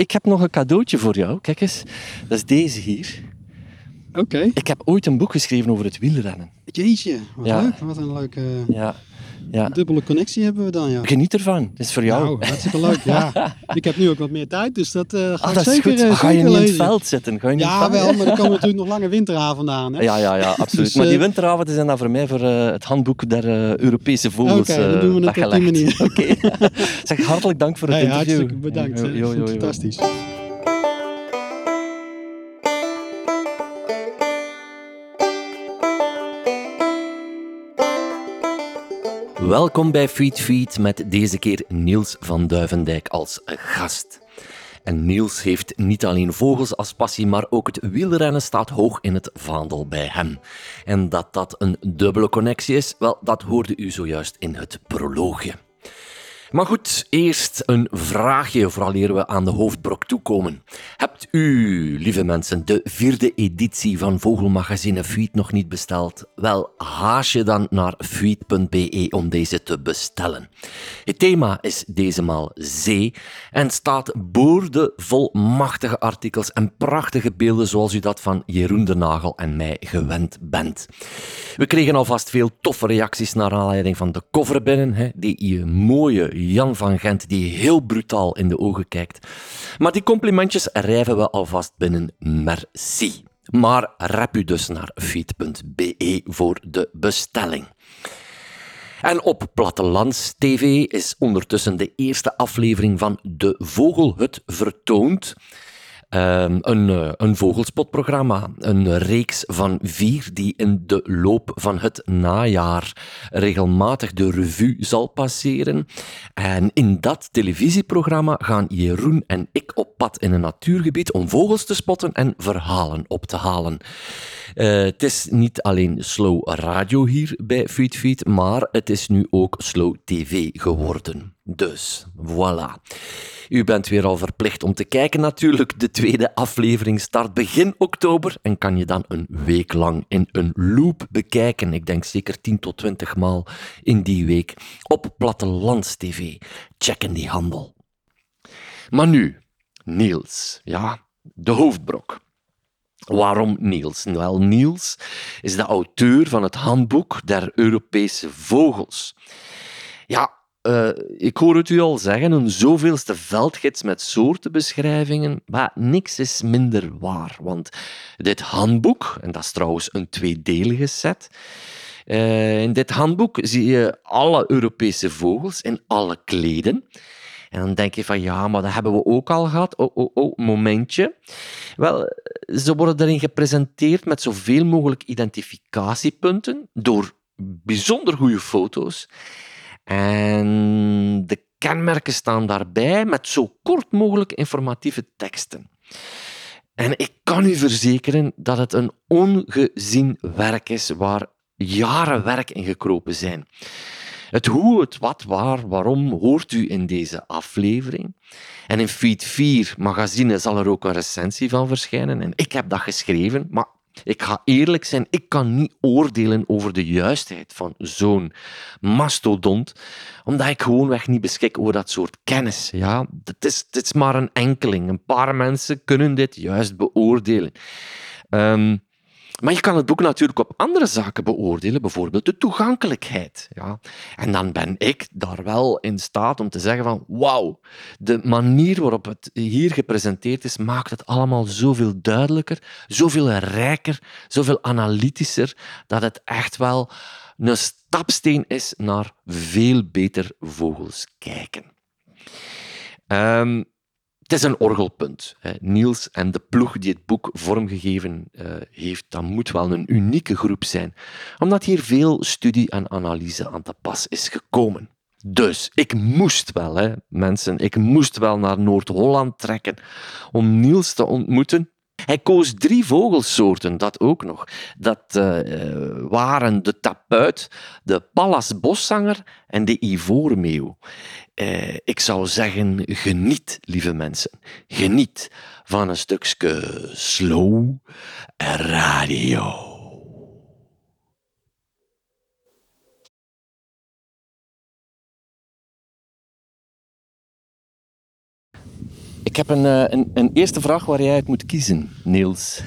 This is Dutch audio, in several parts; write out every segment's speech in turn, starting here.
ik heb nog een cadeautje voor jou. Kijk eens, dat is deze hier. Oké. Ik heb ooit een boek geschreven over het wielrennen. Jeetje, wat Ja. leuk. Wat een leuke Ja, ja. dubbele connectie hebben we dan, ja. Geniet ervan. Het is voor jou. Nou, hartstikke leuk. Ja. Ik heb nu ook wat meer tijd, dus dat eh, ga ah, ik dat is goed. eh, Ga je niet in het veld zitten? Ga je niet Ja, veld? wel, maar er komen natuurlijk nog lange winteravonden aan. Hè? Ja, ja, ja, absoluut. Dus, maar die eh, winteravonden zijn dan voor mij voor het handboek der Europese vogels Oké, dan eh, doen we het op die weggelegd. Oké. zeg hartelijk dank voor het Hey, interview. hartstikke bedankt. Jo, hè. jo, jo, jo. Fantastisch. Welkom bij Feed Feed met deze keer Niels van Duivendijk als gast. En Niels heeft niet alleen vogels als passie, maar ook het wielrennen staat hoog in het vaandel bij hem. En dat dat een dubbele connectie is, wel, dat hoorde u zojuist in het proloogje. Maar goed, eerst een vraagje vooraleer we aan de hoofdbrok toekomen. Hebt u, lieve mensen, de vierde editie van Vogelmagazine Feed nog niet besteld? Wel, haas je dan naar feed.be om deze te bestellen. Het thema is deze maal zee en staat boordevol machtige artikels en prachtige beelden zoals u dat van Jeroen de Nagel en mij gewend bent. We kregen alvast veel toffe reacties naar aanleiding van de cover binnen. Hè, die mooie Jan van Gent die heel brutaal in de ogen kijkt. Maar die complimentjes rijven we alvast binnen. Merci. Maar rap u dus naar feed.be voor de bestelling. En op Plattelands TV is ondertussen de eerste aflevering van De Vogelhut vertoond. Ehm, een, eh, een vogelspotprogramma, een reeks van vier die in de loop van het najaar regelmatig de revue zal passeren. En in dat televisieprogramma gaan Jeroen en ik op pad in een natuurgebied om vogels te spotten en verhalen op te halen. Eh, het is niet alleen slow radio hier bij Feed Feed, maar het is nu ook slow TV geworden. Dus, voilà. U bent weer al verplicht om te kijken natuurlijk. De tweede aflevering start begin oktober en kan je dan een week lang in een loop bekijken. Ik denk zeker 10 tot 20 maal in die week op Plattelands TV. Check in die handel. Maar nu, Niels. Ja, de hoofdbrok. Waarom Niels? Wel, Niels is de auteur van het handboek der Europese vogels. Ja, eh, ik hoor het u al zeggen, een zoveelste veldgids met soortenbeschrijvingen, maar niks is minder waar. Want dit handboek, en dat is trouwens een tweedelige set, eh, in dit handboek zie je alle Europese vogels in alle kleden. En dan denk je van ja, maar dat hebben we ook al gehad. Oh, oh, oh, momentje. Wel, ze worden erin gepresenteerd met zoveel mogelijk identificatiepunten door bijzonder goede foto's. En de kenmerken staan daarbij met zo kort mogelijk informatieve teksten. En ik kan u verzekeren dat het een ongezien werk is waar jaren werk in gekropen zijn. Het hoe, het wat, waar, waarom hoort u in deze aflevering. En in Feed 4 magazine zal er ook een recensie van verschijnen. En ik heb dat geschreven, maar ik ga eerlijk zijn, ik kan niet oordelen over de juistheid van zo'n mastodont, omdat ik gewoonweg niet beschik over dat soort kennis. Ja, het is, het is maar een enkeling. Een paar mensen kunnen dit juist beoordelen. Ehm, maar je kan het boek natuurlijk op andere zaken beoordelen, bijvoorbeeld de toegankelijkheid. Ja. En dan ben ik daar wel in staat om te zeggen van wauw, de manier waarop het hier gepresenteerd is, maakt het allemaal zoveel duidelijker, zoveel rijker, zoveel analytischer, dat het echt wel een stapsteen is naar veel beter vogels kijken. Ehm, het is een orgelpunt. Niels en de ploeg die het boek vormgegeven eh, heeft, dat moet wel een unieke groep zijn, omdat hier veel studie en analyse aan te pas is gekomen. Dus ik moest wel, hè, mensen, ik moest wel naar Noord-Holland trekken om Niels te ontmoeten. Hij koos drie vogelsoorten, dat ook nog. Dat eh, waren de tapuit, de pallas boszanger en de ivoormeeuw. Eh, ik zou zeggen, geniet, lieve mensen. Geniet van een stukje slow radio. Ik heb een, eh, een, een eerste vraag waar jij uit moet kiezen, Niels.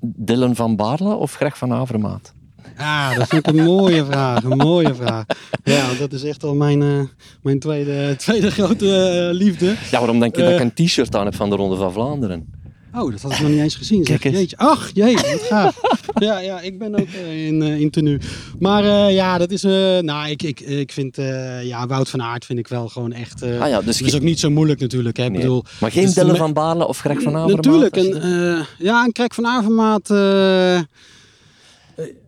Dylan van Baarle of Greg van Avermaat? Ja, dat vind ik een mooie vraag. Een mooie vraag. Ja, dat is echt al mijn, uh, mijn tweede, tweede grote uh, liefde. Ja, waarom denk je uh, dat ik een t-shirt aan heb van de Ronde van Vlaanderen? Oh, dat had ik nog niet eens gezien. Kijk eens. Jeetje. Ach, jee, wat gaaf. Ja, ja, ik ben ook uh, in, uh, in tenue. Maar uh, ja, dat is... nou, ik, ik, ik vind... ja, Wout van Aert vind ik wel gewoon echt... ah, ja, dus is ook niet zo moeilijk natuurlijk. Hè? Nee. Bedoel, maar geen Dylan van Baarle of Greg van Avermaat? Natuurlijk. Een, ja, een Greg van Avermaat...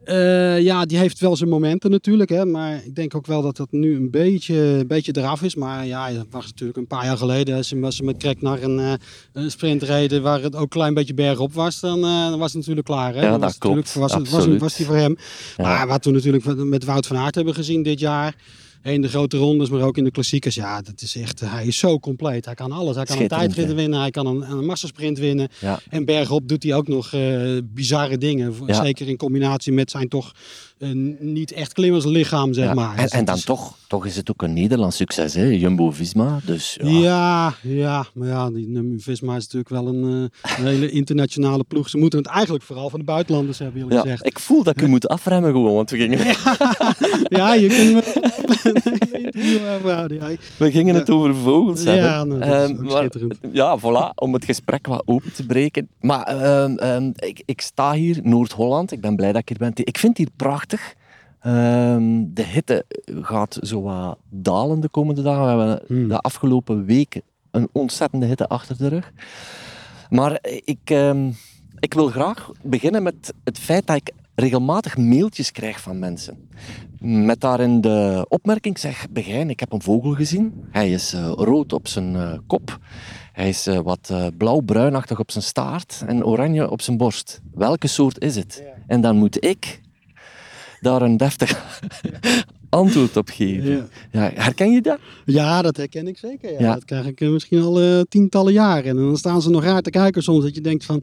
Uh, ja, die heeft wel zijn momenten natuurlijk. Hè, maar ik denk ook wel dat dat nu een beetje, een beetje eraf is. Maar ja, dat was natuurlijk een paar jaar geleden. Als ze, met Krek naar een, uh, een sprint reden waar het ook een klein beetje bergop was. Dan, uh, dan was het natuurlijk klaar. Hè? Ja, dan dat was klopt. Was, was, was, was die voor hem. Ja. Maar wat we natuurlijk met Wout van Aert hebben gezien dit jaar in de grote rondes, maar ook in de klassiekers. Ja, dat is echt, hij is zo compleet. Hij kan alles. Hij kan een tijdrit winnen, hij kan een, een massasprint winnen. Ja. En bergop doet hij ook nog uh, bizarre dingen. Ja. Zeker in combinatie met zijn toch niet echt klimmerslichaam, zeg ja. maar. En, Dus en dan is- toch, toch is het ook een Nederlands succes, hè? Jumbo-Visma. Dus ja, Ja, ja, maar ja, die Visma is natuurlijk wel een, eh, een hele internationale ploeg. Ze moeten het eigenlijk vooral van de buitenlanders hebben, jullie Ja, gezegd. ik voel dat ik u moet afremmen gewoon, want we gingen, Ja, je kunt me Ja, we gingen het over vogels hebben. ja nou, dat is Ehm, maar-. Ja, voilà, om het gesprek wat open te breken. Maar ehm, ehm, ik, ik sta hier, Noord-Holland, ik ben blij dat ik hier ben. Ik vind het hier prachtig. De hitte gaat zo wat dalen de komende dagen. We hebben Hmm. de afgelopen weken een ontzettende hitte achter de rug. Maar ik, ik wil graag beginnen met het feit dat ik regelmatig mailtjes krijg van mensen. Met daarin de opmerking, zeg, Begijn, ik heb een vogel gezien. Hij is eh, rood op zijn eh, kop. Hij is eh, wat blauw-bruinachtig op zijn staart en oranje op zijn borst. Welke soort is het? En dan moet ik daar een deftig antwoord op geven. Ja. Ja, herken je dat? Ja, dat herken ik zeker. Dat krijg ik misschien al tientallen jaren. En dan staan ze nog raar te kijken soms. Dat je denkt van,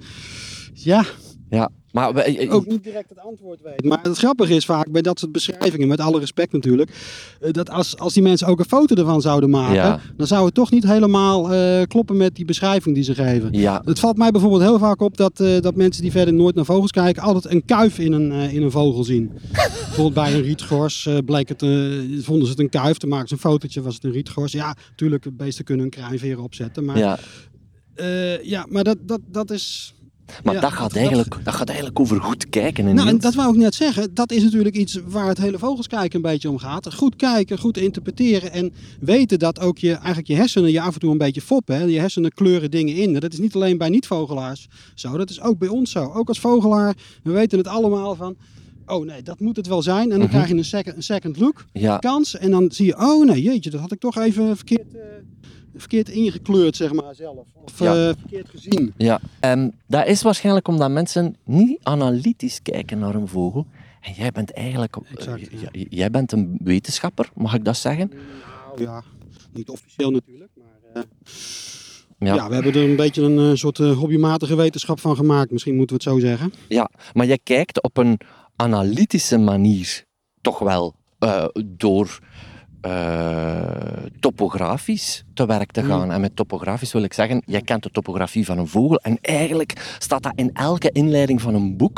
ja, Ja, maar we- ook niet direct het antwoord weet. Maar het grappige is vaak bij dat soort beschrijvingen, met alle respect natuurlijk, eh, dat als, als die mensen ook een foto ervan zouden maken, Ja. dan zou het toch niet helemaal eh, kloppen met die beschrijving die ze geven. ja, Het valt mij bijvoorbeeld heel vaak op dat, eh, dat mensen die verder nooit naar vogels kijken, altijd een kuif in een, eh, in een vogel zien. bijvoorbeeld bij een rietgors eh, bleek het, eh, vonden ze het een kuif, toen maakten ze een fotootje, was het een rietgors. Ja, natuurlijk, beesten kunnen een kruinveren opzetten, maar ja, ja. ja maar dat, dat, dat is... Maar Ja, dat, gaat eigenlijk, dat gaat eigenlijk over goed kijken. En Nou, en dat wou ik net zeggen. Dat is natuurlijk iets waar het hele vogelskijken een beetje om gaat. Goed kijken, goed interpreteren en weten dat ook je, eigenlijk je hersenen je af en toe een beetje foppen. Hè? Je hersenen kleuren dingen in. Dat is niet alleen bij niet-vogelaars zo, dat is ook bij ons zo. Ook als vogelaar, we weten het allemaal van... Oh nee, dat moet het wel zijn. En dan Mhm. krijg je een second, een second look, ja, kans. En dan zie je, oh nee, jeetje, dat had ik toch even verkeerd, eh, verkeerd ingekleurd, zeg maar, zelf. Of Ja. eh, verkeerd gezien. ja. En dat is waarschijnlijk omdat mensen niet analytisch kijken naar een vogel. En jij bent eigenlijk... Exact, eh, ja. Jij bent een wetenschapper, mag ik dat zeggen? Nou ja, niet officieel natuurlijk, maar... eh, Ja. Ja. we hebben er een beetje een soort hobbymatige wetenschap van gemaakt. Misschien moeten we het zo zeggen. Ja, maar jij kijkt op een analytische manier toch wel door eh, topografisch te werk te gaan. En met topografisch wil ik zeggen, jij kent de topografie van een vogel en eigenlijk staat dat in elke inleiding van een boek.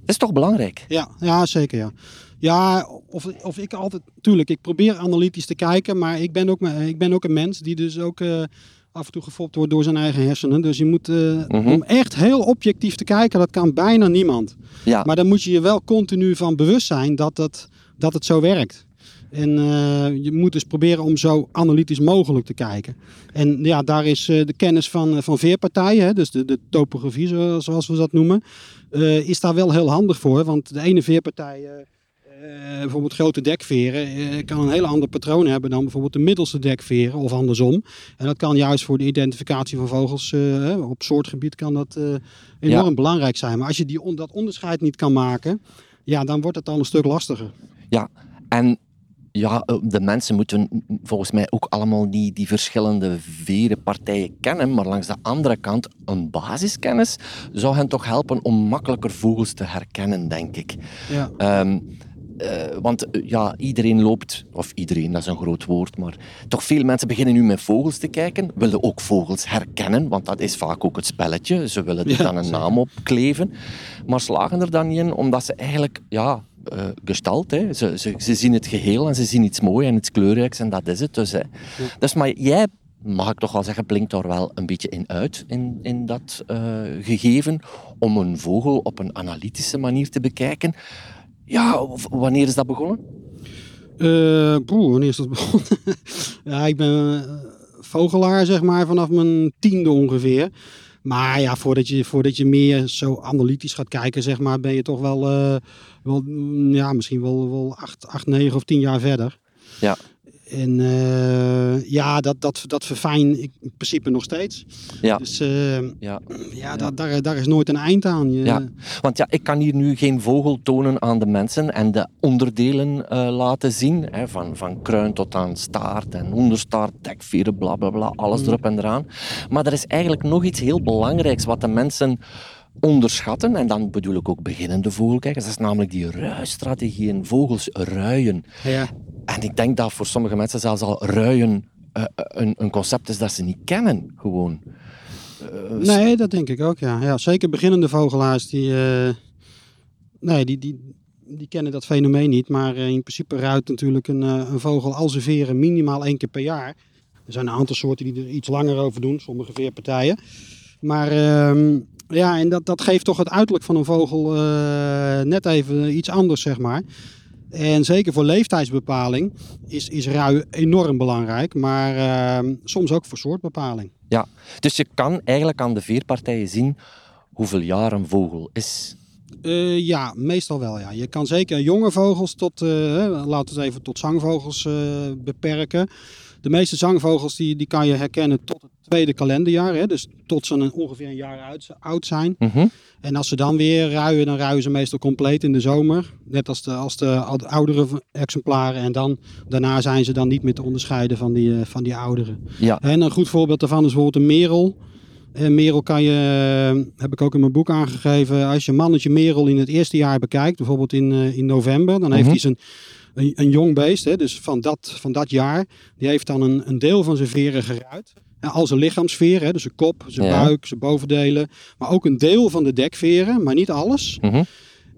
Dat is toch belangrijk? Ja, ja zeker ja. Ja, of, of ik altijd... Tuurlijk, ik probeer analytisch te kijken. Maar ik ben ook, ik ben ook een mens die dus ook eh, af en toe gefopt wordt door zijn eigen hersenen. Dus je moet... eh, Mhm. Om echt heel objectief te kijken, dat kan bijna niemand. Ja, Maar dan moet je je wel continu van bewust zijn dat het, dat het zo werkt. En eh, je moet dus proberen om zo analytisch mogelijk te kijken. En ja, daar is eh, de kennis van, eh, van veerpartijen, hè, dus de, de topografie zo- zoals we dat noemen, is daar wel heel handig voor. Want de ene veerpartij, bijvoorbeeld grote dekveren, kan een heel ander patroon hebben dan bijvoorbeeld de middelste dekveren of andersom. En dat kan juist voor de identificatie van vogels op soortgebied kan dat enorm belangrijk zijn. Maar als je die, on- dat onderscheid niet kan maken, ja, dan wordt het al een stuk lastiger. ja. En ja, eh, de mensen moeten volgens mij ook allemaal die, die verschillende verenpartijen kennen, maar langs de andere kant, een basiskennis zou hen toch helpen om makkelijker vogels te herkennen, denk ik. Ja. Ehm, eh, want eh, ja, iedereen loopt, of iedereen, dat is een groot woord, maar toch veel mensen beginnen nu met vogels te kijken, willen ook vogels herkennen, want dat is vaak ook het spelletje. Ze willen er Ja, dan een zeker. naam op kleven, maar slagen er dan niet in, omdat ze eigenlijk, ja, eh, gestalt, hè. Ze, ze, ze zien het geheel en ze zien iets moois en iets kleurrijks en dat is het. Dus, hè. dus maar jij, mag ik toch wel zeggen, blinkt daar wel een beetje in uit, in, in dat eh, gegeven, om een vogel op een analytische manier te bekijken. Ja, wanneer is dat begonnen? Poeh, wanneer is dat begonnen? ja, ik ben vogelaar, zeg maar, vanaf mijn tiende ongeveer. Maar ja, voordat je, voordat je meer zo analytisch gaat kijken, zeg maar, ben je toch wel, eh, wel mm, ja, misschien wel, wel acht, acht, negen of tien jaar verder. Ja. En eh, ja, dat, dat, dat verfijn ik in principe nog steeds. Ja. Dus eh, Ja. ja, dat, daar, daar is nooit een eind aan. Je, Ja. Want ja, ik kan hier nu geen vogel tonen aan de mensen en de onderdelen eh, laten zien. Hè, van, van kruin tot aan staart en onderstaart, dekveren, bla bla bla, alles erop en eraan. Maar er is eigenlijk nog iets heel belangrijks wat de mensen onderschatten. En dan bedoel ik ook beginnende vogelkijkers. Dat is namelijk die ruistrategieën. Vogels ruien. ja. En ik denk dat voor sommige mensen zelfs al ruien eh, een, een concept is dat ze niet kennen. Gewoon. Eh, Nee, dat denk ik ook, ja. ja zeker beginnende vogelaars, die, eh, nee, die, die, die kennen dat fenomeen niet. Maar eh, in principe ruikt natuurlijk een, eh, een vogel al zijn veren minimaal één keer per jaar. Er zijn een aantal soorten die er iets langer over doen, sommige veerpartijen. Maar ehm, ja, en dat, dat geeft toch het uiterlijk van een vogel eh, net even iets anders, zeg maar. En zeker voor leeftijdsbepaling is, is ruien enorm belangrijk, maar ehm, soms ook voor soortbepaling. Ja, dus je kan eigenlijk aan de veerpartijen zien hoeveel jaar een vogel is. Eh, ja, meestal wel. Ja. Je kan zeker jonge vogels tot, eh, laten we het even tot zangvogels beperken. De meeste zangvogels die, die kan je herkennen tot het tweede kalenderjaar. Hè, dus tot ze een, ongeveer een jaar uit, oud zijn. Mhm. En als ze dan weer ruien, dan ruien ze meestal compleet in de zomer. Net als de, als de oud- oudere exemplaren. En dan, daarna zijn ze dan niet meer te onderscheiden van die, eh, van die ouderen. Ja, En een goed voorbeeld daarvan is bijvoorbeeld een merel. En merel kan je, eh, heb ik ook in mijn boek aangegeven, als je mannetje merel in het eerste jaar bekijkt, bijvoorbeeld in, eh, in november, dan heeft Mhm. hij zijn, een, een jong beest, hè, dus van dat, van dat jaar, die heeft dan een, een deel van zijn veren geruit. Al zijn lichaamsveren, hè, dus zijn kop, zijn Ja. buik, zijn bovendelen, maar ook een deel van de dekveren, maar niet alles. Mhm.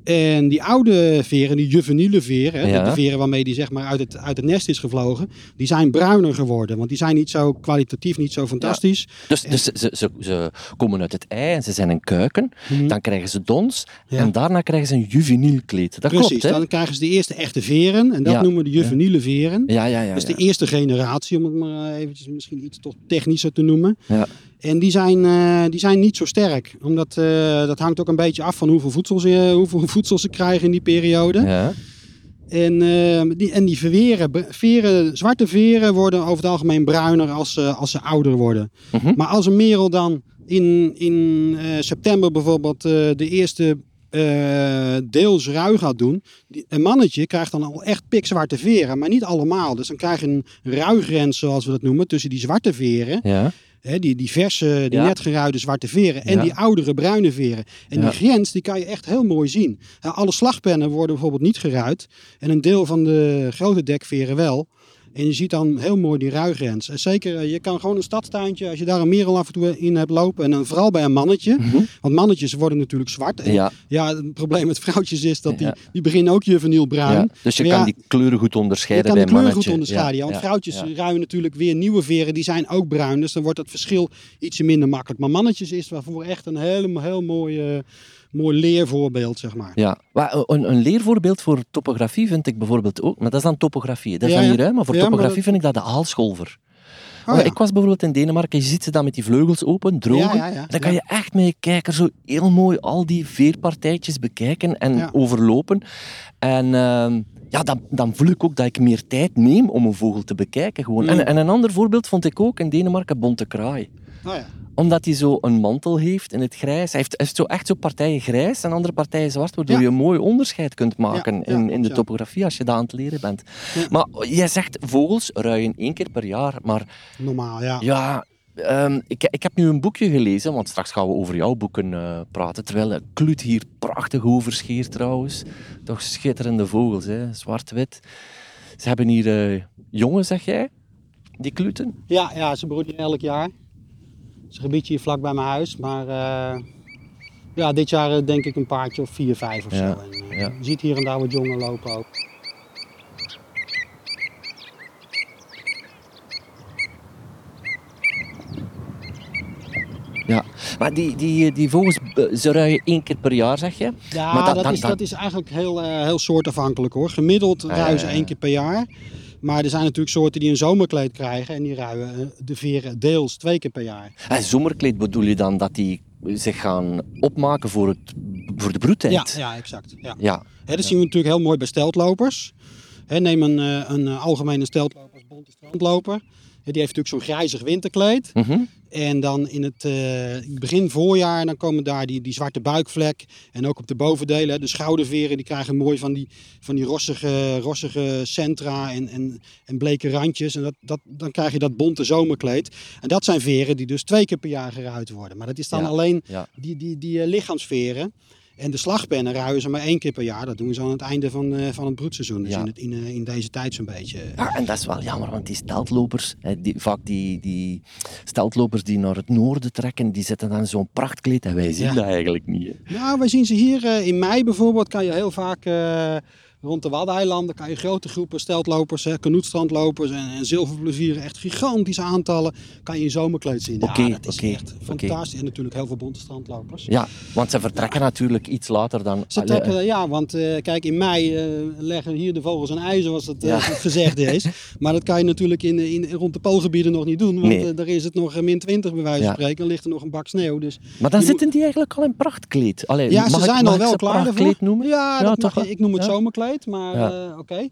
En die oude veren, die juveniele veren, Ja. de, veren waarmee die zeg maar uit het, uit het nest is gevlogen, die zijn bruiner geworden. Want die zijn niet zo kwalitatief, niet zo fantastisch. dus, dus ze, ze, ze komen uit het ei en ze zijn een kuiken. Mhm. Dan krijgen ze dons Ja. en daarna krijgen ze een juveniel kleed. Dat Precies, klopt, hè? dan krijgen ze de eerste echte veren en dat noemen we de juveniele veren. Ja, ja, ja. Dat is de eerste generatie, om het maar eventjes misschien iets toch technischer te noemen. Ja. En die zijn, eh, die zijn niet zo sterk. Omdat eh, dat hangt ook een beetje af van hoeveel voedsel ze, hoeveel voedsel ze krijgen in die periode. Ja. En, eh, die, en die veren, veren, zwarte veren worden over het algemeen bruiner als, ze- als ze ouder worden. Mhm. Maar als een merel dan in, in eh, september bijvoorbeeld eh, de eerste eh, deels rui gaat doen. Die, een mannetje krijgt dan al echt pikzwarte veren, maar niet allemaal. Dus dan krijg je een ruigrens, zoals we dat noemen, tussen die zwarte veren. Ja. Hè, die, die verse, die Ja. net geruide zwarte veren en Ja. die oudere bruine veren. En die grens die kan je echt heel mooi zien. Alle slagpennen worden bijvoorbeeld niet geruid en een deel van de grote dekveren wel. En je ziet dan heel mooi die ruigrens. En zeker, eh, je kan gewoon een stadstuintje, als je daar een merel af en toe in hebt lopen. En dan vooral bij een mannetje. Want mannetjes worden natuurlijk zwart. En Mhm. Ja. ja, het probleem met vrouwtjes is dat die, Ja. die beginnen ook juveniel bruin. Ja. Dus je Maar kan die kleuren goed je onderscheiden kan de bij kleur mannetje. goed onderscheiden. Ja, want vrouwtjes ruimen natuurlijk weer nieuwe veren. Die zijn ook bruin. Dus dan wordt het verschil ietsje minder makkelijk. Maar mannetjes is waarvoor echt een heel, heel mooi, eh, mooi leervoorbeeld, zeg maar. Ja, maar een, een leervoorbeeld voor topografie vind ik bijvoorbeeld ook, maar dat is dan topografie. Dat is Ja, dan niet ruim, maar voor Ja, maar topografie dat- vind ik dat de aalscholver. Oh, ja. Ik was bijvoorbeeld in Denemarken, je ziet ze dan met die vleugels open, drogen. Ja. Dan kan je echt met je kijker zo heel mooi al die veerpartijtjes bekijken en overlopen. En ehm, ja, dan, dan voel ik ook dat ik meer tijd neem om een vogel te bekijken. Gewoon. Mm. En, en een ander voorbeeld vond ik ook in Denemarken, bonte kraai Oh, ja. Omdat hij zo een mantel heeft in het grijs. Hij heeft, hij heeft zo echt zo partijen grijs en andere partijen zwart, waardoor Ja. je een mooi onderscheid kunt maken Ja, ja, in, in de topografie als je dat aan het leren bent. Ja. Maar jij zegt vogels ruien één keer per jaar, maar Normaal, ja. ja, ehm, ik, ik heb nu een boekje gelezen, want straks gaan we over jouw boeken eh, praten. Terwijl Kluut hier prachtig overscheert trouwens. Toch schitterende vogels, hè? zwart-wit. Ze hebben hier uh, jongen, zeg jij, die kluten? Ja, ja ze broeden elk jaar. Het is een gebiedje hier vlak bij mijn huis, maar uh, ja, dit jaar denk ik een paardje of vier, vijf of Ja, zo. En, ja. Je ziet hier en daar wat jongen lopen ook. Ja, maar die, die, die vogels, eh, ze ruien één keer per jaar, zeg je? Ja, Maar dat, dat- dat- is, dat- is eigenlijk heel, eh, heel soortafhankelijk hoor. Gemiddeld ja, ruien ze één keer per jaar. Maar er zijn natuurlijk soorten die een zomerkleed krijgen en die ruien eh, de veren deels twee keer per jaar. En zomerkleed bedoel je dan dat die zich gaan opmaken voor, het, voor de broedtijd? Ja, ja exact. Ja. Dat zien we natuurlijk heel mooi bij steltlopers. Hè, neem een, eh, een eh, algemene steltloper als bonte strandloper. Die heeft natuurlijk zo'n grijzig winterkleed. Mhm. En dan in het eh, begin voorjaar, dan komen daar die, die zwarte buikvlek. En ook op de bovendelen, de schouderveren, die krijgen mooi van die, van die rossige, rossige centra en, en, en bleke randjes. En dat, dat, dan krijg je dat bonte zomerkleed. En dat zijn veren die dus twee keer per jaar geruid worden. Maar dat is dan Ja, alleen ja. die, die, die eh, lichaamsveren. En de slagpennen ruien ze maar één keer per jaar. Dat doen ze aan het einde van, eh, van het broedseizoen. Dus Ja. in, het, in, eh, in deze tijd zo'n beetje. Ja, en dat is wel jammer, want die steltlopers, hè, die, vaak die, die steltlopers die naar het noorden trekken, die zitten dan zo'n prachtkleed en wij zien Ja. dat eigenlijk niet. hè. Nou, wij zien ze hier eh, in mei bijvoorbeeld. Kan je heel vaak eh, rond de Waddeneilanden kan je grote groepen steltlopers, hè, kanoetstrandlopers en, en zilverplezieren, echt gigantische aantallen, kan je in zomerkleed zien. Oké, ja, dat is oké, echt fantastisch. En natuurlijk heel veel bonte strandlopers. Ja, want ze vertrekken natuurlijk iets later dan... Ze trekken, ja, want eh, kijk, in mei eh, leggen hier de vogels een ei, zoals het, Ja. gezegd is. Maar dat kan je natuurlijk in, in, rond de poolgebieden nog niet doen, want Nee. eh, daar is het nog min 20 bij wijze van spreken. Dan ligt er nog een bak sneeuw. Dus Maar dan zitten die eigenlijk al in prachtkleed. Allee, Ja, mag ze ik- zijn al wel klaar ervoor. noemen? Ja, dat toch mag ik noem het Ja. Maar Ja. eh, oké.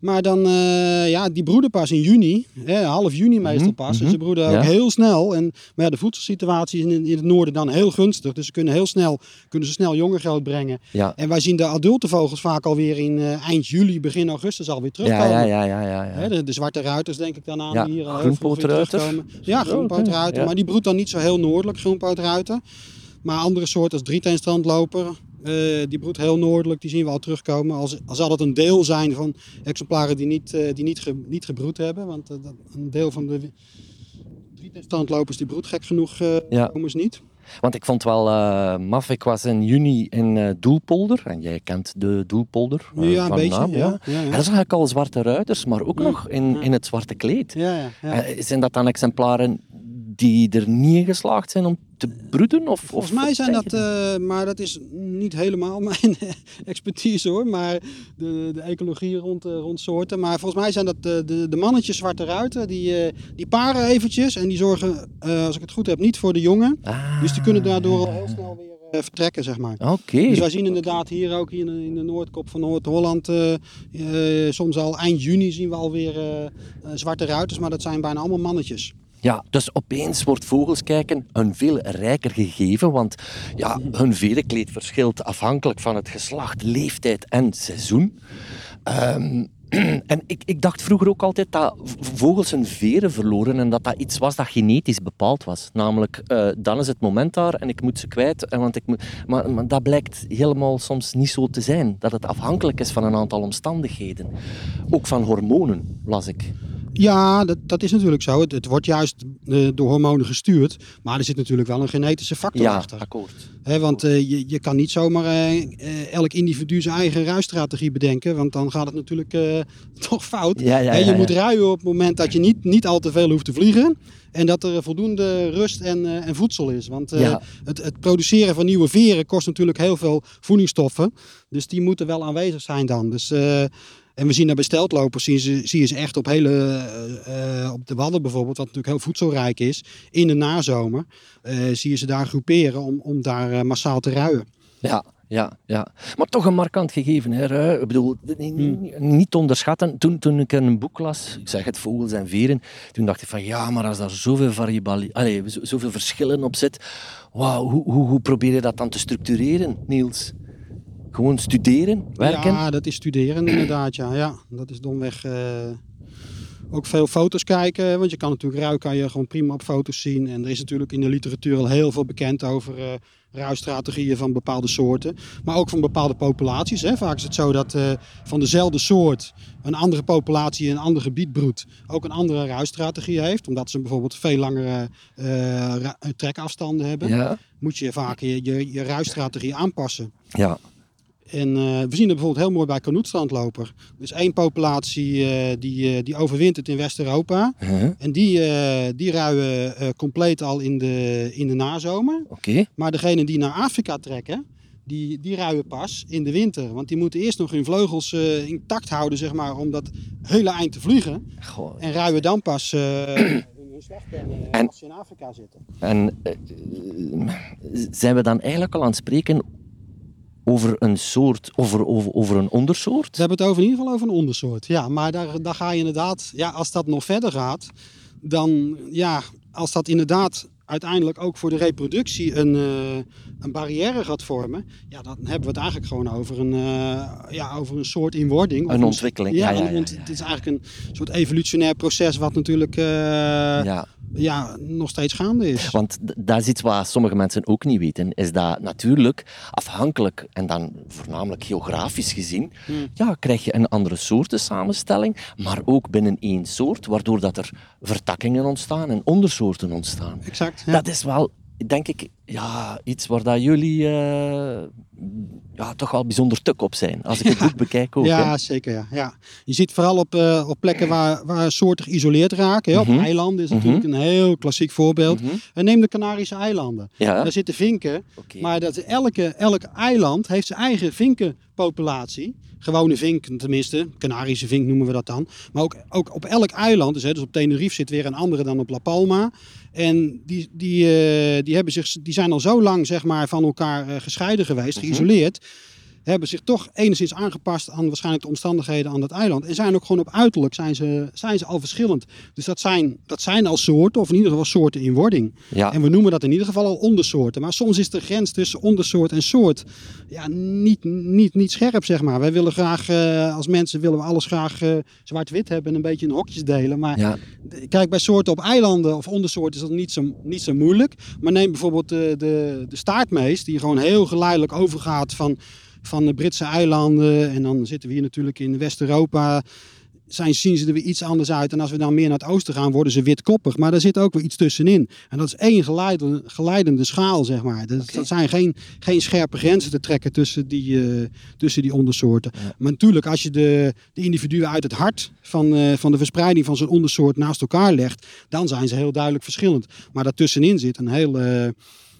Maar dan, eh, ja, die broeden pas in juni, hè, half juni meestal Mhm, pas. mhm. En ze broeden ook Ja. heel snel. En, maar ja, de voedselsituatie is in, in het noorden dan heel gunstig. Dus ze kunnen heel snel, kunnen ze snel jongen groot brengen. Ja. En wij zien de adulte vogels vaak alweer in eh, eind juli, begin augustus alweer terugkomen. Ja, ja, ja, ja. Hè, de, de zwarte ruiters denk ik dan aan, Ja, die hier al heel vroeg terugkomen. Ja, Oh, groenpootruiter. Maar die broedt dan niet zo heel noordelijk, groenpootruiter. Maar andere soorten als drieteenstrandloper, eh die broedt heel noordelijk. Die zien we al terugkomen. Als, als zal het een deel zijn van exemplaren die niet, eh, die niet, ge, niet gebroed hebben. Want eh, dat, een deel van de drieteenstrandlopers die broedt gek genoeg eh Ja. komen ze niet. Want ik vond wel eh, maf. Ik was in juni in eh, Doelpolder. En jij kent de Doelpolder ja, een beetje. naam, ja. Ja, ja. En dat zag ik al zwarte ruiters, maar ook nog in, Ja. in het zwarte kleed. ja, ja, ja. Zijn dat dan exemplaren die er niet in geslaagd zijn om te broeden? Of, Volgens mij zijn dat, eh, maar dat is niet helemaal mijn expertise hoor, maar de, de ecologie rond, eh, rond soorten. Maar volgens mij zijn dat de, de, de mannetjes zwarte ruiten, die, eh, die paren eventjes en die zorgen, eh, als ik het goed heb, niet voor de jongen. Ah, Dus die kunnen daardoor al heel snel weer eh, vertrekken, zeg maar. Oké. Dus wij zien inderdaad hier ook in de, in de Noordkop van Noord-Holland, eh, eh, soms al eind juni zien we alweer eh, eh, zwarte ruiters, maar dat zijn bijna allemaal mannetjes. Ja, dus opeens wordt vogels kijken een veel rijker gegeven, want ja, hun verenkleed verschilt afhankelijk van het geslacht, leeftijd en seizoen. Ehm, en ik, ik dacht vroeger ook altijd dat vogels hun veren verloren en dat dat iets was dat genetisch bepaald was. Namelijk, eh, dan is het moment daar en ik moet ze kwijt. En want ik moet, maar, maar dat blijkt helemaal soms niet zo te zijn. Dat het afhankelijk is van een aantal omstandigheden. Ook van hormonen, las ik. Ja, dat, dat is natuurlijk zo. Het, het wordt juist eh, door hormonen gestuurd. Maar er zit natuurlijk wel een genetische factor Ja, achter. akkoord. Hè, want eh, je, je kan niet zomaar eh, elk individu zijn eigen ruistrategie bedenken. Want dan gaat het natuurlijk toch fout. Ja, ja, je ja, moet ja. ruien op het moment dat je niet, niet al te veel hoeft te vliegen. En dat er voldoende rust en, en voedsel is. Want Ja. het, het produceren van nieuwe veren kost natuurlijk heel veel voedingsstoffen. Dus die moeten wel aanwezig zijn dan. Dus, en we zien dat bij steltlopers, zie je, ze- zie je ze echt op hele, eh, eh, op de Wadden bijvoorbeeld, wat natuurlijk heel voedselrijk is. In de nazomer eh, zie je ze daar groeperen om, om daar massaal te ruien. Ja, ja, ja. Maar toch een markant gegeven. Hè. Ik bedoel, niet, niet- niet te onderschatten. Toen, toen ik een boek las, ik zeg het, Vogels en Veren, toen dacht ik van ja, maar als daar zoveel, zo- zoveel verschillen op zit, wauw, hoe, hoe, hoe probeer je dat dan te structureren, Niels? Gewoon studeren, werken? Ja, dat is studeren inderdaad. Ja, ja dat is domweg eh, ook veel foto's kijken. Want je kan natuurlijk ruik kan je gewoon prima op foto's zien. En er is natuurlijk in de literatuur al heel veel bekend over uh, ruisstrategieën van bepaalde soorten. Maar ook van bepaalde populaties. Hè. Vaak is het zo dat uh, van dezelfde soort een andere populatie in een ander gebied broedt. Ook een andere ruisstrategie heeft. Omdat ze bijvoorbeeld veel langere uh, trekafstanden hebben. Ja. Moet je vaak je, je, je ruisstrategie aanpassen. Ja. En uh, we zien het bijvoorbeeld heel mooi bij kanoetstrandloper. Er is één populatie uh, die, uh, die overwintert in West-Europa. -huh. En die, die ruien compleet al in de, in de nazomer. Oké. Maar degene die naar Afrika trekken, die, die ruien pas in de winter. Want die moeten eerst nog hun vleugels intact houden, zeg maar, om dat hele eind te vliegen. Goh. En ruien dan pas hun slag En- als ze in Afrika zitten. En eh, zijn we dan eigenlijk al aan het spreken over een soort, over, over, over een ondersoort? Ze hebben het over in ieder geval over een ondersoort. Ja, maar daar, daar ga je inderdaad, ja, als dat nog verder gaat, dan ja, als dat inderdaad uiteindelijk ook voor de reproductie een, uh, een barrière gaat vormen, ja, dan hebben we het eigenlijk gewoon over een, uh, ja, over een soort inwording. Een ontwikkeling, ja, ja, ja. Het is eigenlijk een soort evolutionair proces wat natuurlijk uh, Ja, ja, nog steeds gaande is. want daar is iets wat sommige mensen ook niet weten, is dat natuurlijk afhankelijk, en dan voornamelijk geografisch gezien, Hmm. ja, krijg je een andere soorten samenstelling, maar ook binnen één soort, waardoor dat er vertakkingen ontstaan en ondersoorten ontstaan. Exact. Ja. Dat is wel, denk ik, ja, iets waar dat jullie eh, ja, toch wel bijzonder tuk op zijn. Als ik het boek bekijk ook. Ja, hè. zeker. Ja. Ja. Je ziet vooral op, uh, op plekken waar, waar soorten geïsoleerd raken. Hè. Mhm. Op eilanden is natuurlijk een heel klassiek voorbeeld. Mhm. En neem de Canarische eilanden. Ja, Daar zitten vinken, maar dat elke, elk eiland heeft zijn eigen vinkenpopulatie. Gewone vink tenminste, Canarische vink noemen we dat dan. Maar ook, ook op elk eiland, dus, hè, dus op Tenerife zit weer een andere dan op La Palma. En die, die, uh, die, hebben zich, die zijn al zo lang zeg maar, van elkaar uh, gescheiden geweest, Mhm. geïsoleerd. Hebben zich toch enigszins aangepast aan waarschijnlijk de omstandigheden aan dat eiland. En zijn ook gewoon op uiterlijk zijn ze, zijn ze al verschillend. Dus dat zijn, dat zijn al soorten, of in ieder geval soorten in wording. Ja, En we noemen dat in ieder geval al ondersoorten. Maar soms is de grens tussen ondersoort en soort ja, niet, niet, niet scherp, zeg maar. Wij willen graag, uh, als mensen willen we alles graag uh, zwart-wit hebben en een beetje in hokjes delen. Maar ja. kijk, bij soorten op eilanden of ondersoorten is dat niet zo, niet zo moeilijk. Maar neem bijvoorbeeld de, de, de staartmees, die gewoon heel geleidelijk overgaat van, van de Britse eilanden. En dan zitten we hier natuurlijk in West-Europa zijn, zien ze er weer iets anders uit. En als we dan meer naar het oosten gaan, worden ze witkoppig. Maar daar zit ook weer iets tussenin. En dat is één geleidende, geleidende schaal, zeg maar. Dat, dat zijn geen, geen scherpe grenzen te trekken tussen die, uh, tussen die ondersoorten. Ja. Maar natuurlijk, als je de, de individuen uit het hart van, uh, van de verspreiding van zo'n ondersoort naast elkaar legt, dan zijn ze heel duidelijk verschillend. Maar daartussenin zit een heel, uh,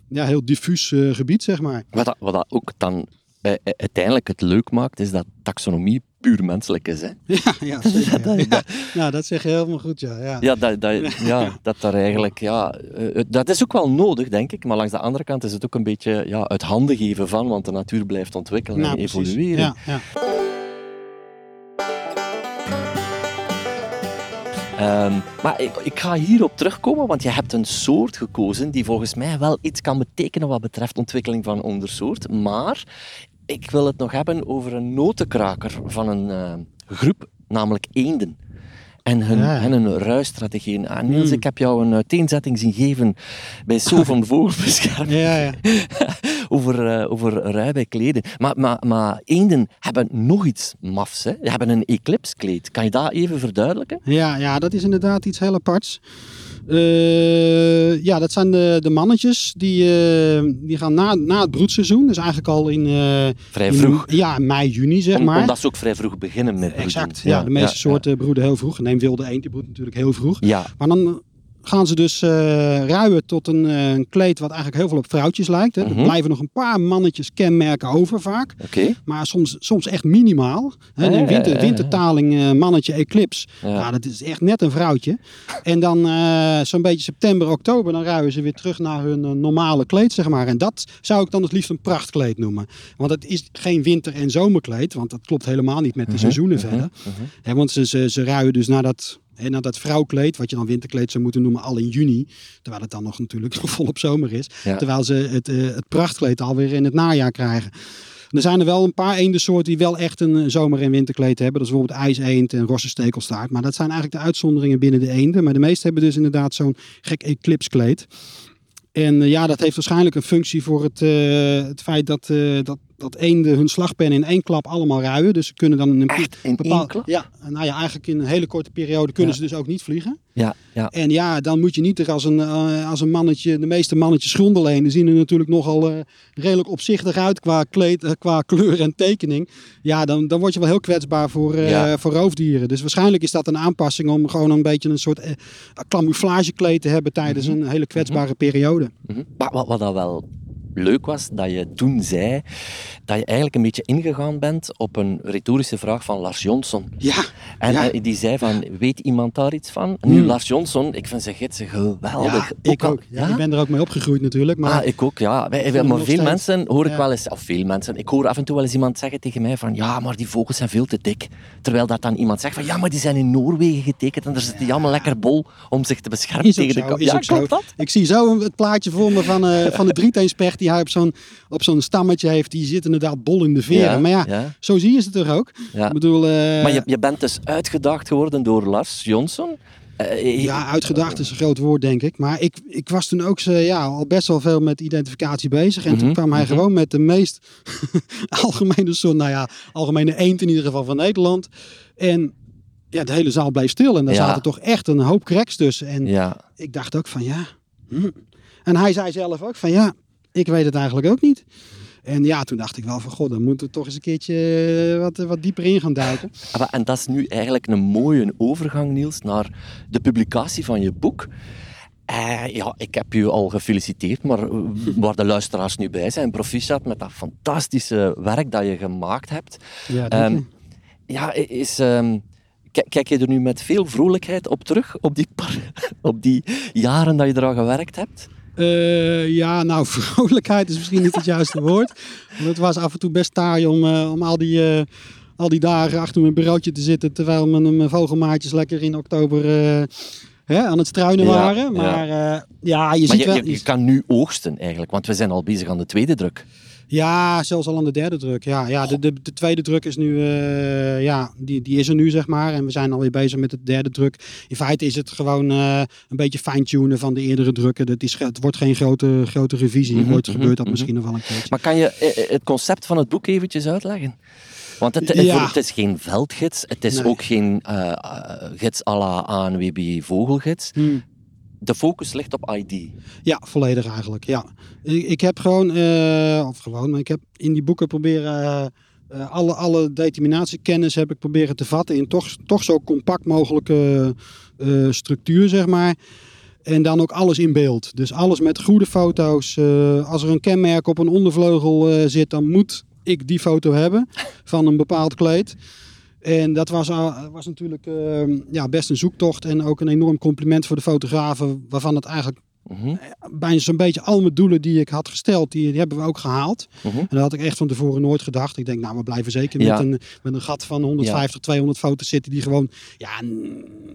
ja, heel diffuus gebied, zeg maar. Wat, wat dat ook dan uh, uiteindelijk het leuk maakt, is dat taxonomie puur menselijk is. Hè? Ja, ja, zeker, ja. ja. ja dat zeg je helemaal goed, ja. Ja, ja, dat, dat, ja, dat daar eigenlijk, ja, uh, dat is ook wel nodig, denk ik. Maar langs de andere kant is het ook een beetje ja, uit handen geven van, want de natuur blijft ontwikkelen nou, en evolueren. Ja, ja. Um, maar ik, ik, ga hierop terugkomen, want je hebt een soort gekozen die volgens mij wel iets kan betekenen wat betreft ontwikkeling van ondersoort. Maar ik wil het nog hebben over een notenkraker van een uh, groep, namelijk eenden. En hun, Ja. en hun ruisstrategieën. Ah, Niels, Hmm. ik heb jou een uh, teenzetting zien geven bij So van Vogelbescherming Ja, ja. over, uh, over rui bij kleden. Maar, maar, maar eenden hebben nog iets mafs. Hè? Die hebben een eclipskleed. Kan je dat even verduidelijken? Ja, ja, dat is inderdaad iets heel aparts. Uh, ja, dat zijn de, de mannetjes die, uh, die gaan na, na het broedseizoen. Dus eigenlijk al in... Uh, vrij vroeg. In, ja, mei, juni zeg Om, maar. Omdat ze ook vrij vroeg beginnen met broeden. Exact, ja. ja de meeste ja, soorten broeden heel vroeg. Neem wilde eend, die broedt natuurlijk heel vroeg. Ja. Maar dan gaan ze dus uh, ruien tot een, uh, een, kleed wat eigenlijk heel veel op vrouwtjes lijkt. Hè. Mhm. Er blijven nog een paar mannetjes kenmerken over vaak. Okay. Maar soms, soms echt minimaal. Hè. Ja, een winter, ja, ja. wintertaling uh, mannetje eclipse. Ja. Nou, dat is echt net een vrouwtje. En dan zo'n beetje september, oktober, dan ruien ze weer terug naar hun normale kleed, zeg maar. En dat zou ik dan het liefst een prachtkleed noemen. Want het is geen winter- en zomerkleed, want dat klopt helemaal niet met de Mhm, seizoenen mhm, verder. mhm. Hè, want ze, ze, ze ruien dus naar dat en dat vrouwkleed, wat je dan winterkleed zou moeten noemen, al in juni. Terwijl het dan nog natuurlijk volop zomer is. Ja. Terwijl ze het, uh, het prachtkleed alweer in het najaar krijgen. Er zijn er wel een paar eendensoorten die wel echt een eh, zomer- en winterkleed hebben. Dat is bijvoorbeeld ijseend en rosse stekelstaart. Maar dat zijn eigenlijk de uitzonderingen binnen de eenden. Maar de meeste hebben dus inderdaad zo'n gek eclipskleed. En eh, ja, dat heeft waarschijnlijk een functie voor het, eh, het feit dat, eh, dat, dat eenden hun slagpen in één klap allemaal ruien. Dus ze kunnen dan in een Echt in bepaal- één klap? Ja, nou ja, eigenlijk in een hele korte periode kunnen Ja. ze dus ook niet vliegen. Ja, ja. En ja, dan moet je niet er als een, eh, als een mannetje, de meeste mannetjes grondeleen, die zien er natuurlijk nogal eh, redelijk opzichtig uit qua, kleed, eh, qua kleur en tekening. Ja, dan, dan word je wel heel kwetsbaar voor, Ja. voor roofdieren. Dus waarschijnlijk is dat een aanpassing om gewoon een beetje een soort camouflagekleed te hebben tijdens een hele kwetsbare periode. Mhm. Maar wat, wat dat wel leuk was, dat je toen zei dat je eigenlijk een beetje ingegaan bent op een retorische vraag van Lars Jonsson. Ja, En Ja. eh, die zei van, weet iemand daar iets van? Nu, Hmm. Lars Jonsson, ik vind zijn gidsen geweldig. ja ik ook. Ja, Ik ben er ook mee opgegroeid natuurlijk. Maar Ah, ik ook, ja. Wij- maar veel steeds. mensen hoor ik wel eens, of veel mensen, ik hoor af en toe wel eens iemand zeggen tegen mij van, ja, maar die vogels zijn veel te dik. Terwijl dat dan iemand zegt van, ja, maar die zijn in Noorwegen getekend en daar zitten die allemaal lekker bol om zich te beschermen tegen de zo, kou. Ja, klopt dat? Ik zie zo het plaatje voor me van, eh, van de drieteenspert die hij op zo'n, stammetje heeft. Die zit inderdaad bol in de veren. maar ja, ja, zo zie je ze toch ook. ja. Ik bedoel, eh, Maar je, je bent dus uitgedaagd geworden door Lars Jonsson. Eh, ja, uitgedaagd is een groot woord, denk ik. Maar ik, ik was toen ook zo, ja, al best wel veel met identificatie bezig. En toen Mhm, kwam hij mhm. gewoon met de meest algemene soort, nou ja, algemene eend in ieder geval van Nederland. En ja, de hele zaal bleef stil. En daar Ja. zaten toch echt een hoop cracks tussen. En Ja, ik dacht ook van ja. hm. En hij zei zelf ook van ja, ik weet het eigenlijk ook niet. En ja, toen dacht ik wel van god, dan moeten we toch eens een keertje eh, wat, wat dieper in gaan duiken. Ah, En dat is nu eigenlijk een mooie overgang, Niels, naar de publicatie van je boek. Eh, ja, ik heb je al gefeliciteerd, maar eh, waar de luisteraars nu bij zijn, proficiat met dat fantastische werk dat je gemaakt hebt. Ja, je. ja, is, ki- kijk je er nu met veel vrolijkheid op terug, op die, op die jaren dat je eraan gewerkt hebt? Eh, ja, nou, vrolijkheid is misschien niet het juiste woord. Want het was af en toe best taai om, eh, om al, die, eh, al die dagen achter mijn bureautje te zitten. Terwijl mijn, mijn vogelmaatjes lekker in oktober hè, aan het struinen Ja, waren. ja. Maar eh, ja, je Maar ziet je, wel... je, je kan nu oogsten eigenlijk, want we zijn al bezig aan de tweede druk. Ja, zelfs al aan de derde druk. Ja, ja de, de, de tweede druk is nu, eh, ja, die, die is er nu zeg maar. En we zijn alweer bezig met de derde druk. In feite is het gewoon eh, een beetje fine-tunen van de eerdere drukken. Het, is, het wordt geen grote, grote revisie. Mhm, Ooit mhm, gebeurt dat mhm. misschien nog wel een keertje. Maar kan je eh, het concept van het boek eventjes uitleggen? Want het, het, Ja. het is geen veldgids, het is Nee. ook geen gids à la ANWB vogelgids. Hmm. De focus ligt op ID. Ja, volledig eigenlijk. Ja. Ik, ik heb gewoon, eh, of gewoon, maar ik heb in die boeken proberen eh, eh, alle, alle determinatiekennis heb ik proberen te vatten in toch, toch zo compact mogelijke structuur, zeg maar. En dan ook alles in beeld. Dus alles met goede foto's. Als er een kenmerk op een ondervleugel zit, dan moet ik die foto hebben van een bepaald kleed. En dat was, was natuurlijk eh, ja, best een zoektocht en ook een enorm compliment voor de fotografen, waarvan het eigenlijk Mhm, bijna zo'n beetje al mijn doelen die ik had gesteld, die, die hebben we ook gehaald. mhm. En dat had ik echt van tevoren nooit gedacht. Ik denk, nou, we blijven zeker Ja. met, een, met een gat van 150, 200 foto's zitten die gewoon, ja,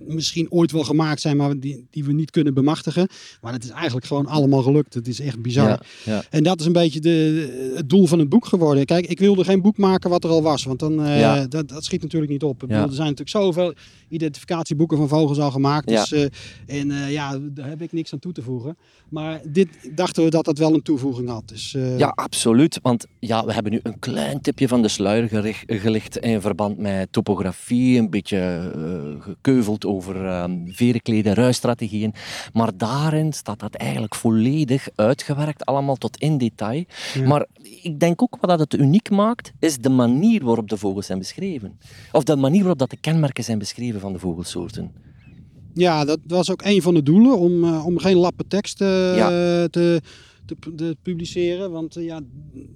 misschien ooit wel gemaakt zijn, maar die, die we niet kunnen bemachtigen. Maar het is eigenlijk gewoon allemaal gelukt. Het is echt bizar. Ja. En dat is een beetje de, het doel van het boek geworden. Kijk, ik wilde geen boek maken wat er al was, want dan, eh, dat, dat schiet natuurlijk niet op. Bedoel, er zijn natuurlijk zoveel identificatieboeken van vogels al gemaakt. Dus, eh, en eh, ja, daar heb ik niks aan toe te voegen. Maar dit dachten we dat dat wel een toevoeging had. Dus, eh, Ja, absoluut. Want ja, we hebben nu een klein tipje van de sluier gericht- gelicht in verband met topografie, een beetje eh, gekeuveld over ehm verenkleden, ruisstrategieën. Maar daarin staat dat eigenlijk volledig uitgewerkt, allemaal tot in detail. Ja. Maar ik denk ook wat dat het uniek maakt, is de manier waarop de vogels zijn beschreven. Of de manier waarop dat de kenmerken zijn beschreven van de vogelsoorten. Ja, dat was ook een van de doelen om, eh, om geen lappen tekst eh, Ja. te, te, te publiceren. Want eh, ja,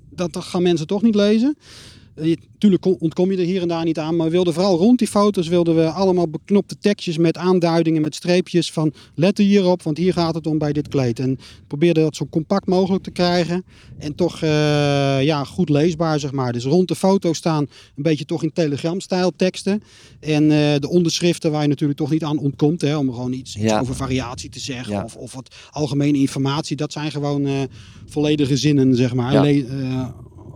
dat gaan mensen toch niet lezen. Eh, je- Tuurlijk kon- ontkom je er hier en daar niet aan, maar we wilden vooral rond die foto's wilden we allemaal beknopte tekstjes met aanduidingen, met streepjes van let hierop, want hier gaat het om bij dit kleed. En probeerde dat zo compact mogelijk te krijgen en toch eh, ja, goed leesbaar, zeg maar. Dus rond de foto staan een beetje toch in telegramstijl teksten. En eh, de onderschriften waar je natuurlijk toch niet aan ontkomt, hè, om gewoon iets, iets Ja. over variatie te zeggen Ja. of, of wat algemene informatie. Dat zijn gewoon eh, volledige zinnen, zeg maar. Ja. Le- eh,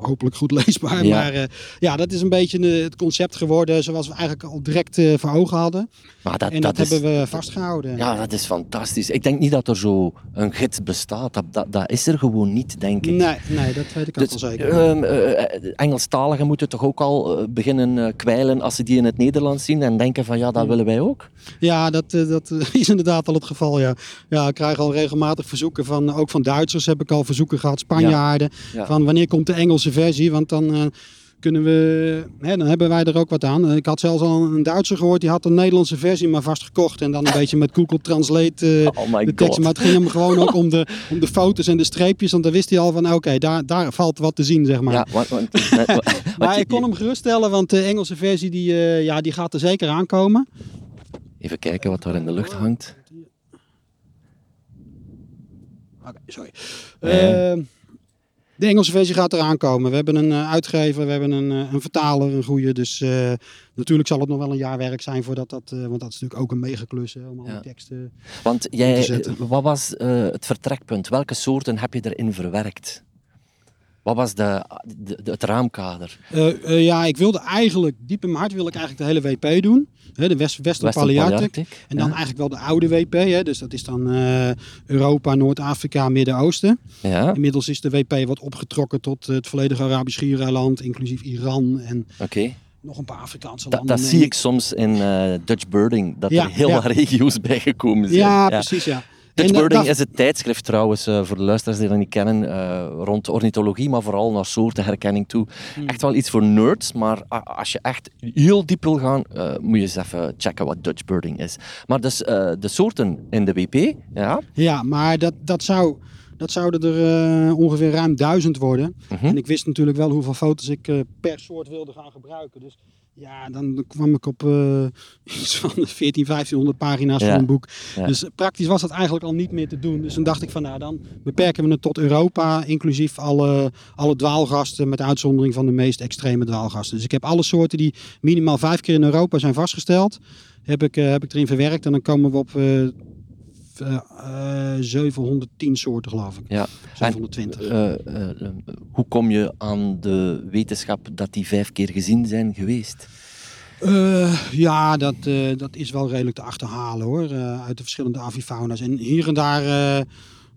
hopelijk goed leesbaar. Ja. Maar eh, ja, dat is een beetje eh, het concept geworden zoals we eigenlijk al direct eh, voor ogen hadden. Maar dat, En dat, hebben we vastgehouden. Ja, dat is fantastisch. Ik denk niet dat er zo een gids bestaat. Dat, dat, dat is er gewoon niet, denk ik. Nee, nee, dat weet ik ook Dus, wel zeker. eh, Engelstaligen moeten toch ook al eh, beginnen kwijlen als ze die in het Nederlands zien en denken van ja, dat willen wij ook. Ja, dat, dat is inderdaad al het geval. Ja. Ja, ik krijg al regelmatig verzoeken van, ook van Duitsers heb ik al verzoeken gehad, Spanjaarden. Ja. Van wanneer komt de Engelse versie? Want dan kunnen we, hè, dan hebben wij er ook wat aan. Eh, Ik had zelfs al een Duitser gehoord, die had een Nederlandse versie maar vast gekocht. En dan een beetje met Google Translate eh, Oh de tekst. Maar het ging hem gewoon ook om de, om de foto's en de streepjes. Want dan wist hij al van, oké, daar, daar valt wat te zien, zeg maar. Ja, want, want, maar ik kon hem geruststellen, want de Engelse versie die, eh, ja, die gaat er zeker aankomen. Even kijken wat daar in de lucht hangt. Oké, sorry. Nee. De Engelse versie gaat eraan komen. We hebben een eh, uitgever, we hebben een, eh, een vertaler, een goede. Dus eh, natuurlijk zal het nog wel een jaar werk zijn voordat dat... want dat is natuurlijk ook een megaklus, hè, om al die Ja. teksten... Want te jij, zetten. wat was het vertrekpunt? Welke soorten heb je erin verwerkt? Wat was de, de, de- het raamkader? Eh, eh, ja, ik wilde eigenlijk, diep in mijn hart wil ik eigenlijk de hele WP doen. Hè, de West, Western Western Palearctic. En dan ja. eigenlijk wel de oude WP. Hè, dus dat is dan eh, Europa, Noord-Afrika, Midden-Oosten. Ja, Inmiddels is de WP wat opgetrokken tot het volledige Arabisch schiereiland, inclusief Iran en nog een paar Afrikaanse landen. dat zie ik soms in Dutch Birding, dat Ja, er heel ja. wat regio's bijgekomen zijn. Ja, precies, ja. Dutch eh, Birding dat- is het tijdschrift trouwens, eh, voor de luisteraars die dat niet kennen, eh, rond ornithologie, maar vooral naar soortenherkenning toe. Hmm. Echt wel iets voor nerds, maar als je echt heel diep wil gaan, moet je eens even checken wat Dutch Birding is. Maar dus de soorten in de WP, ja, Ja, maar dat, dat, zou, dat zouden er ongeveer ruim duizend worden. Mhm. En ik wist natuurlijk wel hoeveel foto's ik per soort wilde gaan gebruiken. Dus ja, dan kwam ik op eh, iets van 14, 1500 pagina's Ja, van een boek. ja. Dus praktisch was dat eigenlijk al niet meer te doen. Dus toen dacht ik van nou, dan beperken we het tot Europa, inclusief alle, alle dwaalgasten, met uitzondering van de meest extreme dwaalgasten. Dus ik heb alle soorten die minimaal vijf keer in Europa zijn vastgesteld, heb ik, eh, heb ik erin verwerkt. En dan komen we op eh, eh, eh, 710 soorten, geloof ik. ja. 720. Eh, eh, eh, hoe kom je aan de wetenschap dat die vijf keer gezien zijn geweest? Eh, ja, dat, eh, dat is wel redelijk te achterhalen hoor. eh, uit de verschillende avifauna's. En hier en daar.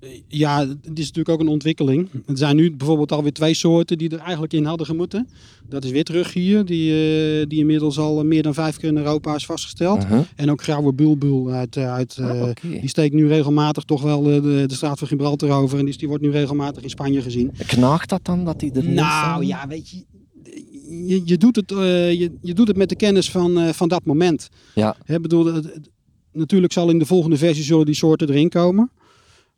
Eh, ja, het is natuurlijk ook een ontwikkeling. Er zijn nu bijvoorbeeld alweer twee soorten die er eigenlijk in hadden gemoeten. Dat is witrug hier, die, eh, die inmiddels al meer dan vijf keer in Europa is vastgesteld. En ook grauwe bulbul uit, eh, uit eh, Ah, oké. die steekt nu regelmatig toch wel de, de, straat van Gibraltar over. En dus die wordt nu regelmatig in Spanje gezien. Knaagt dat dan dat die er Nou ja, weet je, je, je, doet het, eh, je, je doet het met de kennis van, eh, van dat moment. Ja. Hè, bedoel, natuurlijk zal in de volgende versie zullen die soorten erin komen.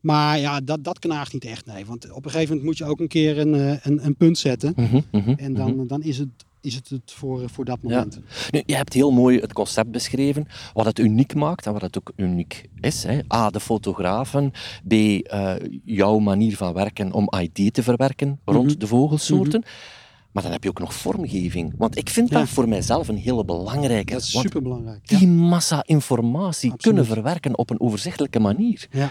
Maar ja, dat, dat knaagt niet echt, nee. Want op een gegeven moment moet je ook een keer een, eh, een, een punt zetten. Mhm, mhm, En dan, dan is het, is het het voor, voor dat moment. Nu, je hebt heel mooi het concept beschreven, wat het uniek maakt en wat het ook uniek is. Hè. A, de fotografen. B, eh, jouw manier van werken om ID te verwerken rond Mhm. de vogelsoorten. Maar dan heb je ook nog vormgeving. Want ik vind Ja. dat voor mijzelf een hele belangrijke. Dat is superbelangrijk. die massa informatie Absoluut. kunnen verwerken op een overzichtelijke manier. Ja.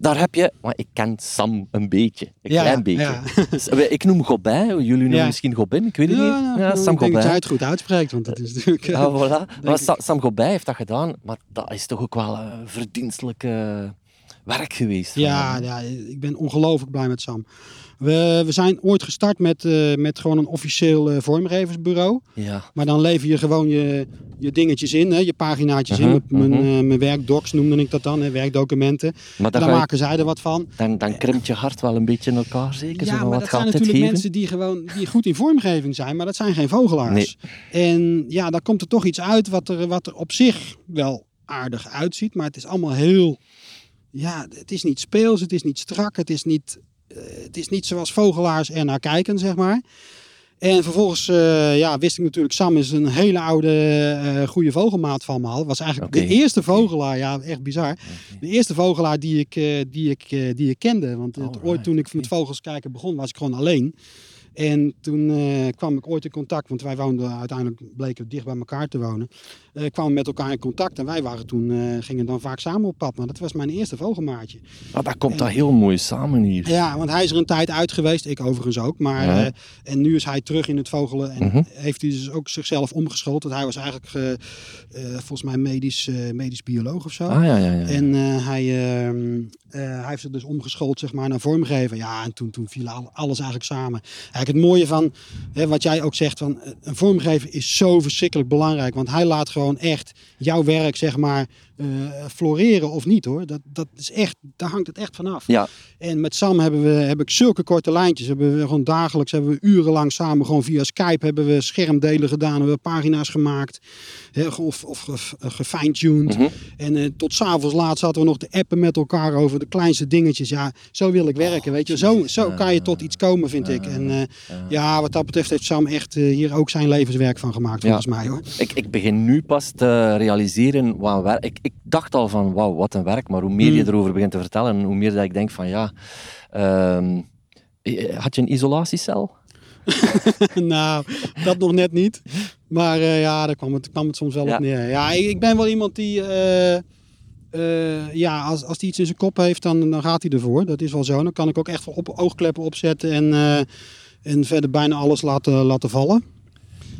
Daar heb je, maar ik ken Sam een beetje, een Ja, klein beetje. ja. Dus wij- Ik noem Gobin, jullie noemen Ja. misschien Gobin, ik weet het niet. nou, Ja, ik Sam dat Gobin. jij het goed uitspreekt, want dat is natuurlijk... eh, Ja, voilà. Maar ik. Sa- Sam Gobij heeft dat gedaan, maar dat is toch ook wel een verdienstelijk eh, werk geweest. Ja, ja, ik ben ongelooflijk blij met Sam. We, we zijn ooit gestart met, eh, met gewoon een officieel eh, vormgeversbureau. ja. Maar dan lever je gewoon je, je dingetjes in, hè, je paginaatjes Mhm, in. Mijn, mhm. eh, mijn werkdocs noemde ik dat dan, hè, werkdocumenten. Maar je- maken zij er wat van. dan, dan krimpt je hart wel een beetje in elkaar, zeker? Ja, maar wat dat zijn natuurlijk geven? mensen die gewoon die goed in vormgeving zijn, maar dat zijn geen vogelaars. En ja, daar komt er toch iets uit wat er, wat er op zich wel aardig uitziet. Maar het is allemaal heel. Ja, het is niet speels, het is niet strak, het is niet, het is niet zoals vogelaars er naar kijken, zeg maar. En vervolgens eh, ja, wist ik natuurlijk, Sam is een hele oude, eh goede vogelmaat van me al. Was eigenlijk de eerste vogelaar, ja, echt bizar. De eerste vogelaar die ik, eh, die ik, eh, die ik kende. Want het- ooit toen ik met vogels kijken begon, was ik gewoon alleen. En toen eh, kwam ik ooit in contact, want wij woonden uiteindelijk, bleken we dicht bij elkaar te wonen. Uh, kwamen met elkaar in contact en wij waren toen, uh, gingen dan vaak samen op pad. Maar dat was mijn eerste vogelmaatje. Ah, dat komt en, daar heel mooi samen hier. Ja, want hij is er een tijd uit geweest, ik overigens ook. Maar, ja. en nu is hij terug in het vogelen en -huh. heeft hij dus ook zichzelf omgeschoold. Want hij was eigenlijk volgens mij medisch, medisch bioloog of zo. Ah, ja, ja, ja. En hij, ehm, hij heeft zich dus omgeschoold zeg maar, naar vormgeven. Ja, en toen, toen viel alles eigenlijk samen. Eigenlijk het mooie van, hè, wat jij ook zegt, van een vormgever is zo verschrikkelijk belangrijk. Want hij laat gewoon echt jouw werk, zeg maar, uh, floreren of niet hoor. Dat, dat is echt, daar hangt het echt vanaf. Ja. En met Sam hebben we, heb ik zulke korte lijntjes. Hebben we gewoon dagelijks, hebben we urenlang samen gewoon via Skype hebben we schermdelen gedaan. Hebben we pagina's gemaakt. Hè, of of gefine-tuned. Mhm. En uh, tot s'avonds laat zaten we nog te appen met elkaar over de kleinste dingetjes. Ja, zo wil ik werken, weet je. Zo, zo kan je tot iets komen, vind ik. En uh, ja, wat dat betreft heeft Sam echt hier ook zijn levenswerk van gemaakt, volgens Ja. mij hoor. Ik, ik begin nu pas te realiseren wat werk. Ik, ik dacht al van wauw, wat een werk. Maar hoe meer je Mm. erover begint te vertellen, hoe meer dat ik denk van ja. ehm, had je een isolatiecel? nou, dat nog net niet. Maar eh, ja, daar kwam het, kwam het soms wel Ja. op neer. Ja, ik, ik ben wel iemand die... eh, eh, ja, als, als hij iets in zijn kop heeft, dan, dan gaat hij ervoor. Dat is wel zo. Dan kan ik ook echt wel op, oogkleppen opzetten en, eh, en verder bijna alles laten, laten vallen.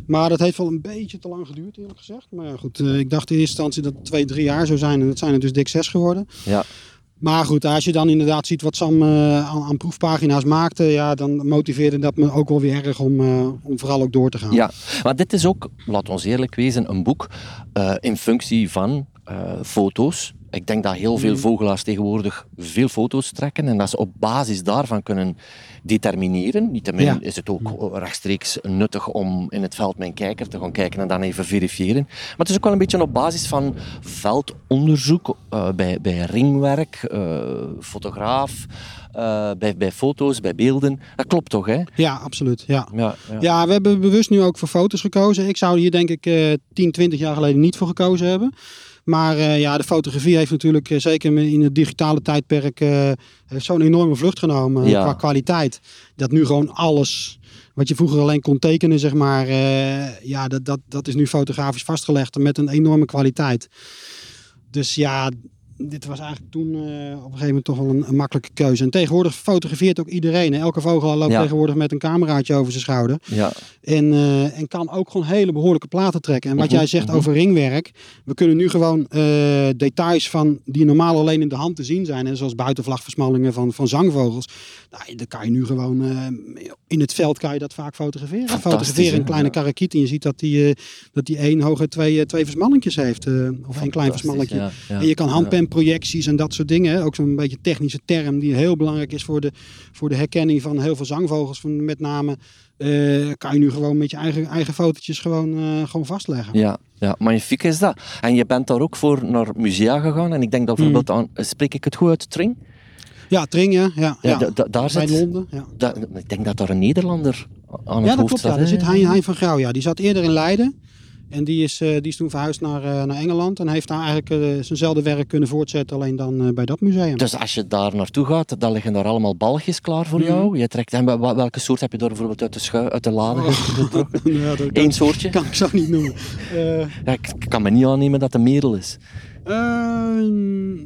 Maar dat heeft wel een beetje te lang geduurd, eerlijk gezegd. Maar ja, goed, eh, ik dacht in eerste instantie dat het twee, drie jaar zou zijn. En dat zijn er dus dik zes geworden. Ja. Maar goed, als je dan inderdaad ziet wat Sam eh, aan, aan proefpagina's maakte, ja, dan motiveerde dat me ook wel weer erg om, eh, om vooral ook door te gaan. Ja, maar dit is ook, laat ons eerlijk wezen, een boek in functie van foto's. Ik denk dat heel veel Mhm. vogelaars tegenwoordig veel foto's trekken en dat ze op basis daarvan kunnen determineren. Niettemin Ja. is het ook rechtstreeks nuttig om in het veld een kijker te gaan kijken en dan even verifiëren. Maar het is ook wel een beetje op basis van veldonderzoek eh, bij, bij ringwerk, eh, fotograaf, eh, bij, bij foto's, bij beelden. Dat klopt toch, hè? Ja, absoluut. Ja. Ja, ja. Ja, we hebben bewust nu ook voor foto's gekozen. Ik zou hier denk ik eh 10, 20 jaar geleden niet voor gekozen hebben. Maar eh, ja, de fotografie heeft natuurlijk eh, zeker in het digitale tijdperk eh, zo'n enorme vlucht genomen Ja. qua kwaliteit. Dat nu gewoon alles wat je vroeger alleen kon tekenen, zeg maar, ja, dat, dat, dat is nu fotografisch vastgelegd met een enorme kwaliteit. Dus ja, dit was eigenlijk toen eh, op een gegeven moment toch wel een, een makkelijke keuze. En tegenwoordig fotografeert ook iedereen. hè. Elke vogelaar loopt Ja. tegenwoordig met een cameraatje over zijn schouder. ja. En, eh, en kan ook gewoon hele behoorlijke platen trekken. En wat Mhm, jij zegt mhm. over ringwerk. We kunnen nu gewoon eh, details van die normaal alleen in de hand te zien zijn. En zoals buitenvlagversmallingen van, van zangvogels. Nou, dan kan je nu gewoon in het veld kan je dat vaak fotograferen. Fotograferen een kleine Ja. karakiet. En je ziet dat die, dat die één hoge twee, twee versmallingjes heeft. of één klein versmalletje. En je kan ja. Handpenprojecties en dat soort dingen. Ook zo'n beetje technische term die heel belangrijk is voor de, voor de herkenning van heel veel zangvogels. Van met name eh, kan je nu gewoon met je eigen, eigen fotootjes gewoon, eh, gewoon vastleggen. Ja, ja, magnifiek is dat. En je bent daar ook voor naar musea gegaan. En ik denk dat bijvoorbeeld aan, spreek ik het goed uit, Tring? Ja, Tringen. Ja, Ja, ja. da- da- daar bij zit, Londen. Ja, da- ik denk dat daar een Nederlander aan ja het dat hoofd klopt. Ja. Daar zit Hein, hein van Grauw. Ja. Die zat eerder in Leiden. En die is, eh, die is toen verhuisd naar, eh, naar Engeland. En heeft daar eigenlijk eh, zijnzelfde werk kunnen voortzetten. Alleen dan bij dat museum. Dus als je daar naartoe gaat, dan liggen daar allemaal balgjes klaar voor Mhm. jou. Je trekt, en welke soort heb je daar bijvoorbeeld uit de, uit de lade getrokken? ja, dat Eén soortje? kan ik zo niet noemen. Ja, ik kan me niet aannemen dat het een merel is.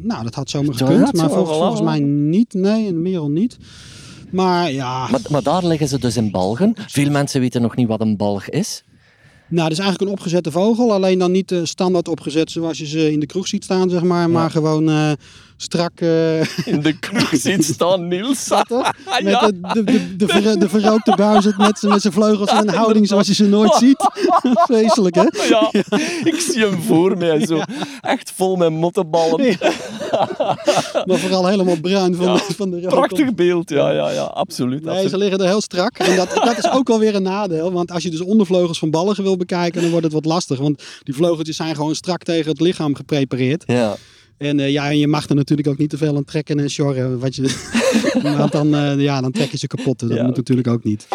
Nou, dat had zomaar Zo, gekund, dat maar zo, volgens, voilà, volgens voilà. mij niet. Nee, en Merel niet. Maar ja, Maar, maar daar liggen ze dus in balgen. Veel mensen weten nog niet wat een balg is. Nou, dat is eigenlijk een opgezette vogel. Alleen dan niet eh, standaard opgezet zoals je ze in de kroeg ziet staan, zeg maar. Maar gewoon eh, strak. eh, In de kroeg ziet staan, Niels. toch? Met de, de, de, de, ver- de verrookte buizerd met, met zijn vleugels en een houding zoals je ze nooit ziet. Vreselijk, hè? Ja, ik zie hem voor mij zo. Echt vol met mottenballen. Maar vooral helemaal bruin van, van de rook. Prachtig beeld, ja, ja, ja, absoluut. Nee, absoluut. ze liggen er heel strak. En dat, dat is ook wel weer een nadeel. Want als je dus ondervleugels van balligen wil bekijken, dan wordt het wat lastig. Want die vleugeltjes zijn gewoon strak tegen het lichaam geprepareerd. Ja. En eh, ja, en je mag er natuurlijk ook niet te veel aan trekken en sjorren. Wat je, want dan, eh, ja, dan trek je ze kapot. Dat Ja. moet natuurlijk ook niet.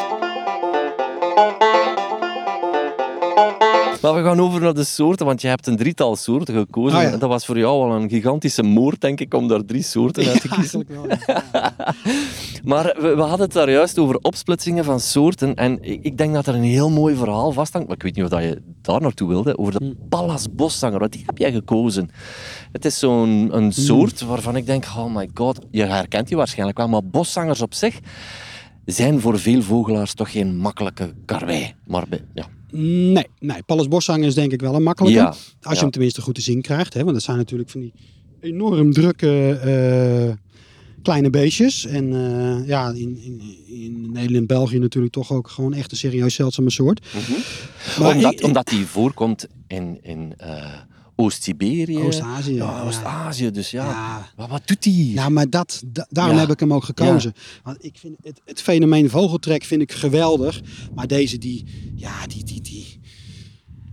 Maar we gaan over naar de soorten, want je hebt een drietal soorten gekozen. Ah, ja. Dat was voor jou al een gigantische moord, denk ik, om daar drie soorten uit te kiezen. ja. Maar we, we hadden het daar juist over opsplitsingen van soorten. En ik, ik denk dat er een heel mooi verhaal vasthangt. Maar ik weet niet of dat je daar naartoe wilde. Over de Pallas boszanger. Want die heb jij gekozen. Het is zo'n een soort waarvan ik denk: oh my god, je herkent die waarschijnlijk wel. Maar boszangers op zich zijn voor veel vogelaars toch geen makkelijke karwei. Maar ja. Nee, nee. Pallas is denk ik wel een makkelijke. Ja, Als je hem tenminste goed te zien krijgt. Hè? Want dat zijn natuurlijk van die enorm drukke eh, kleine beestjes. En eh, ja, in, in, in Nederland en België natuurlijk toch ook gewoon echt een serieus zeldzame soort. Maar omdat, ik- omdat die voorkomt in, in eh, Oost-Siberië. Oost-Azië, Ja, ja. Oost-Azië. Dus ja, Ja. Maar wat doet die? Nou, maar dat, da- daarom Ja. heb ik hem ook gekozen. Want ik vind het, het fenomeen vogeltrek vind ik geweldig. Maar deze die, ja, die, die, die,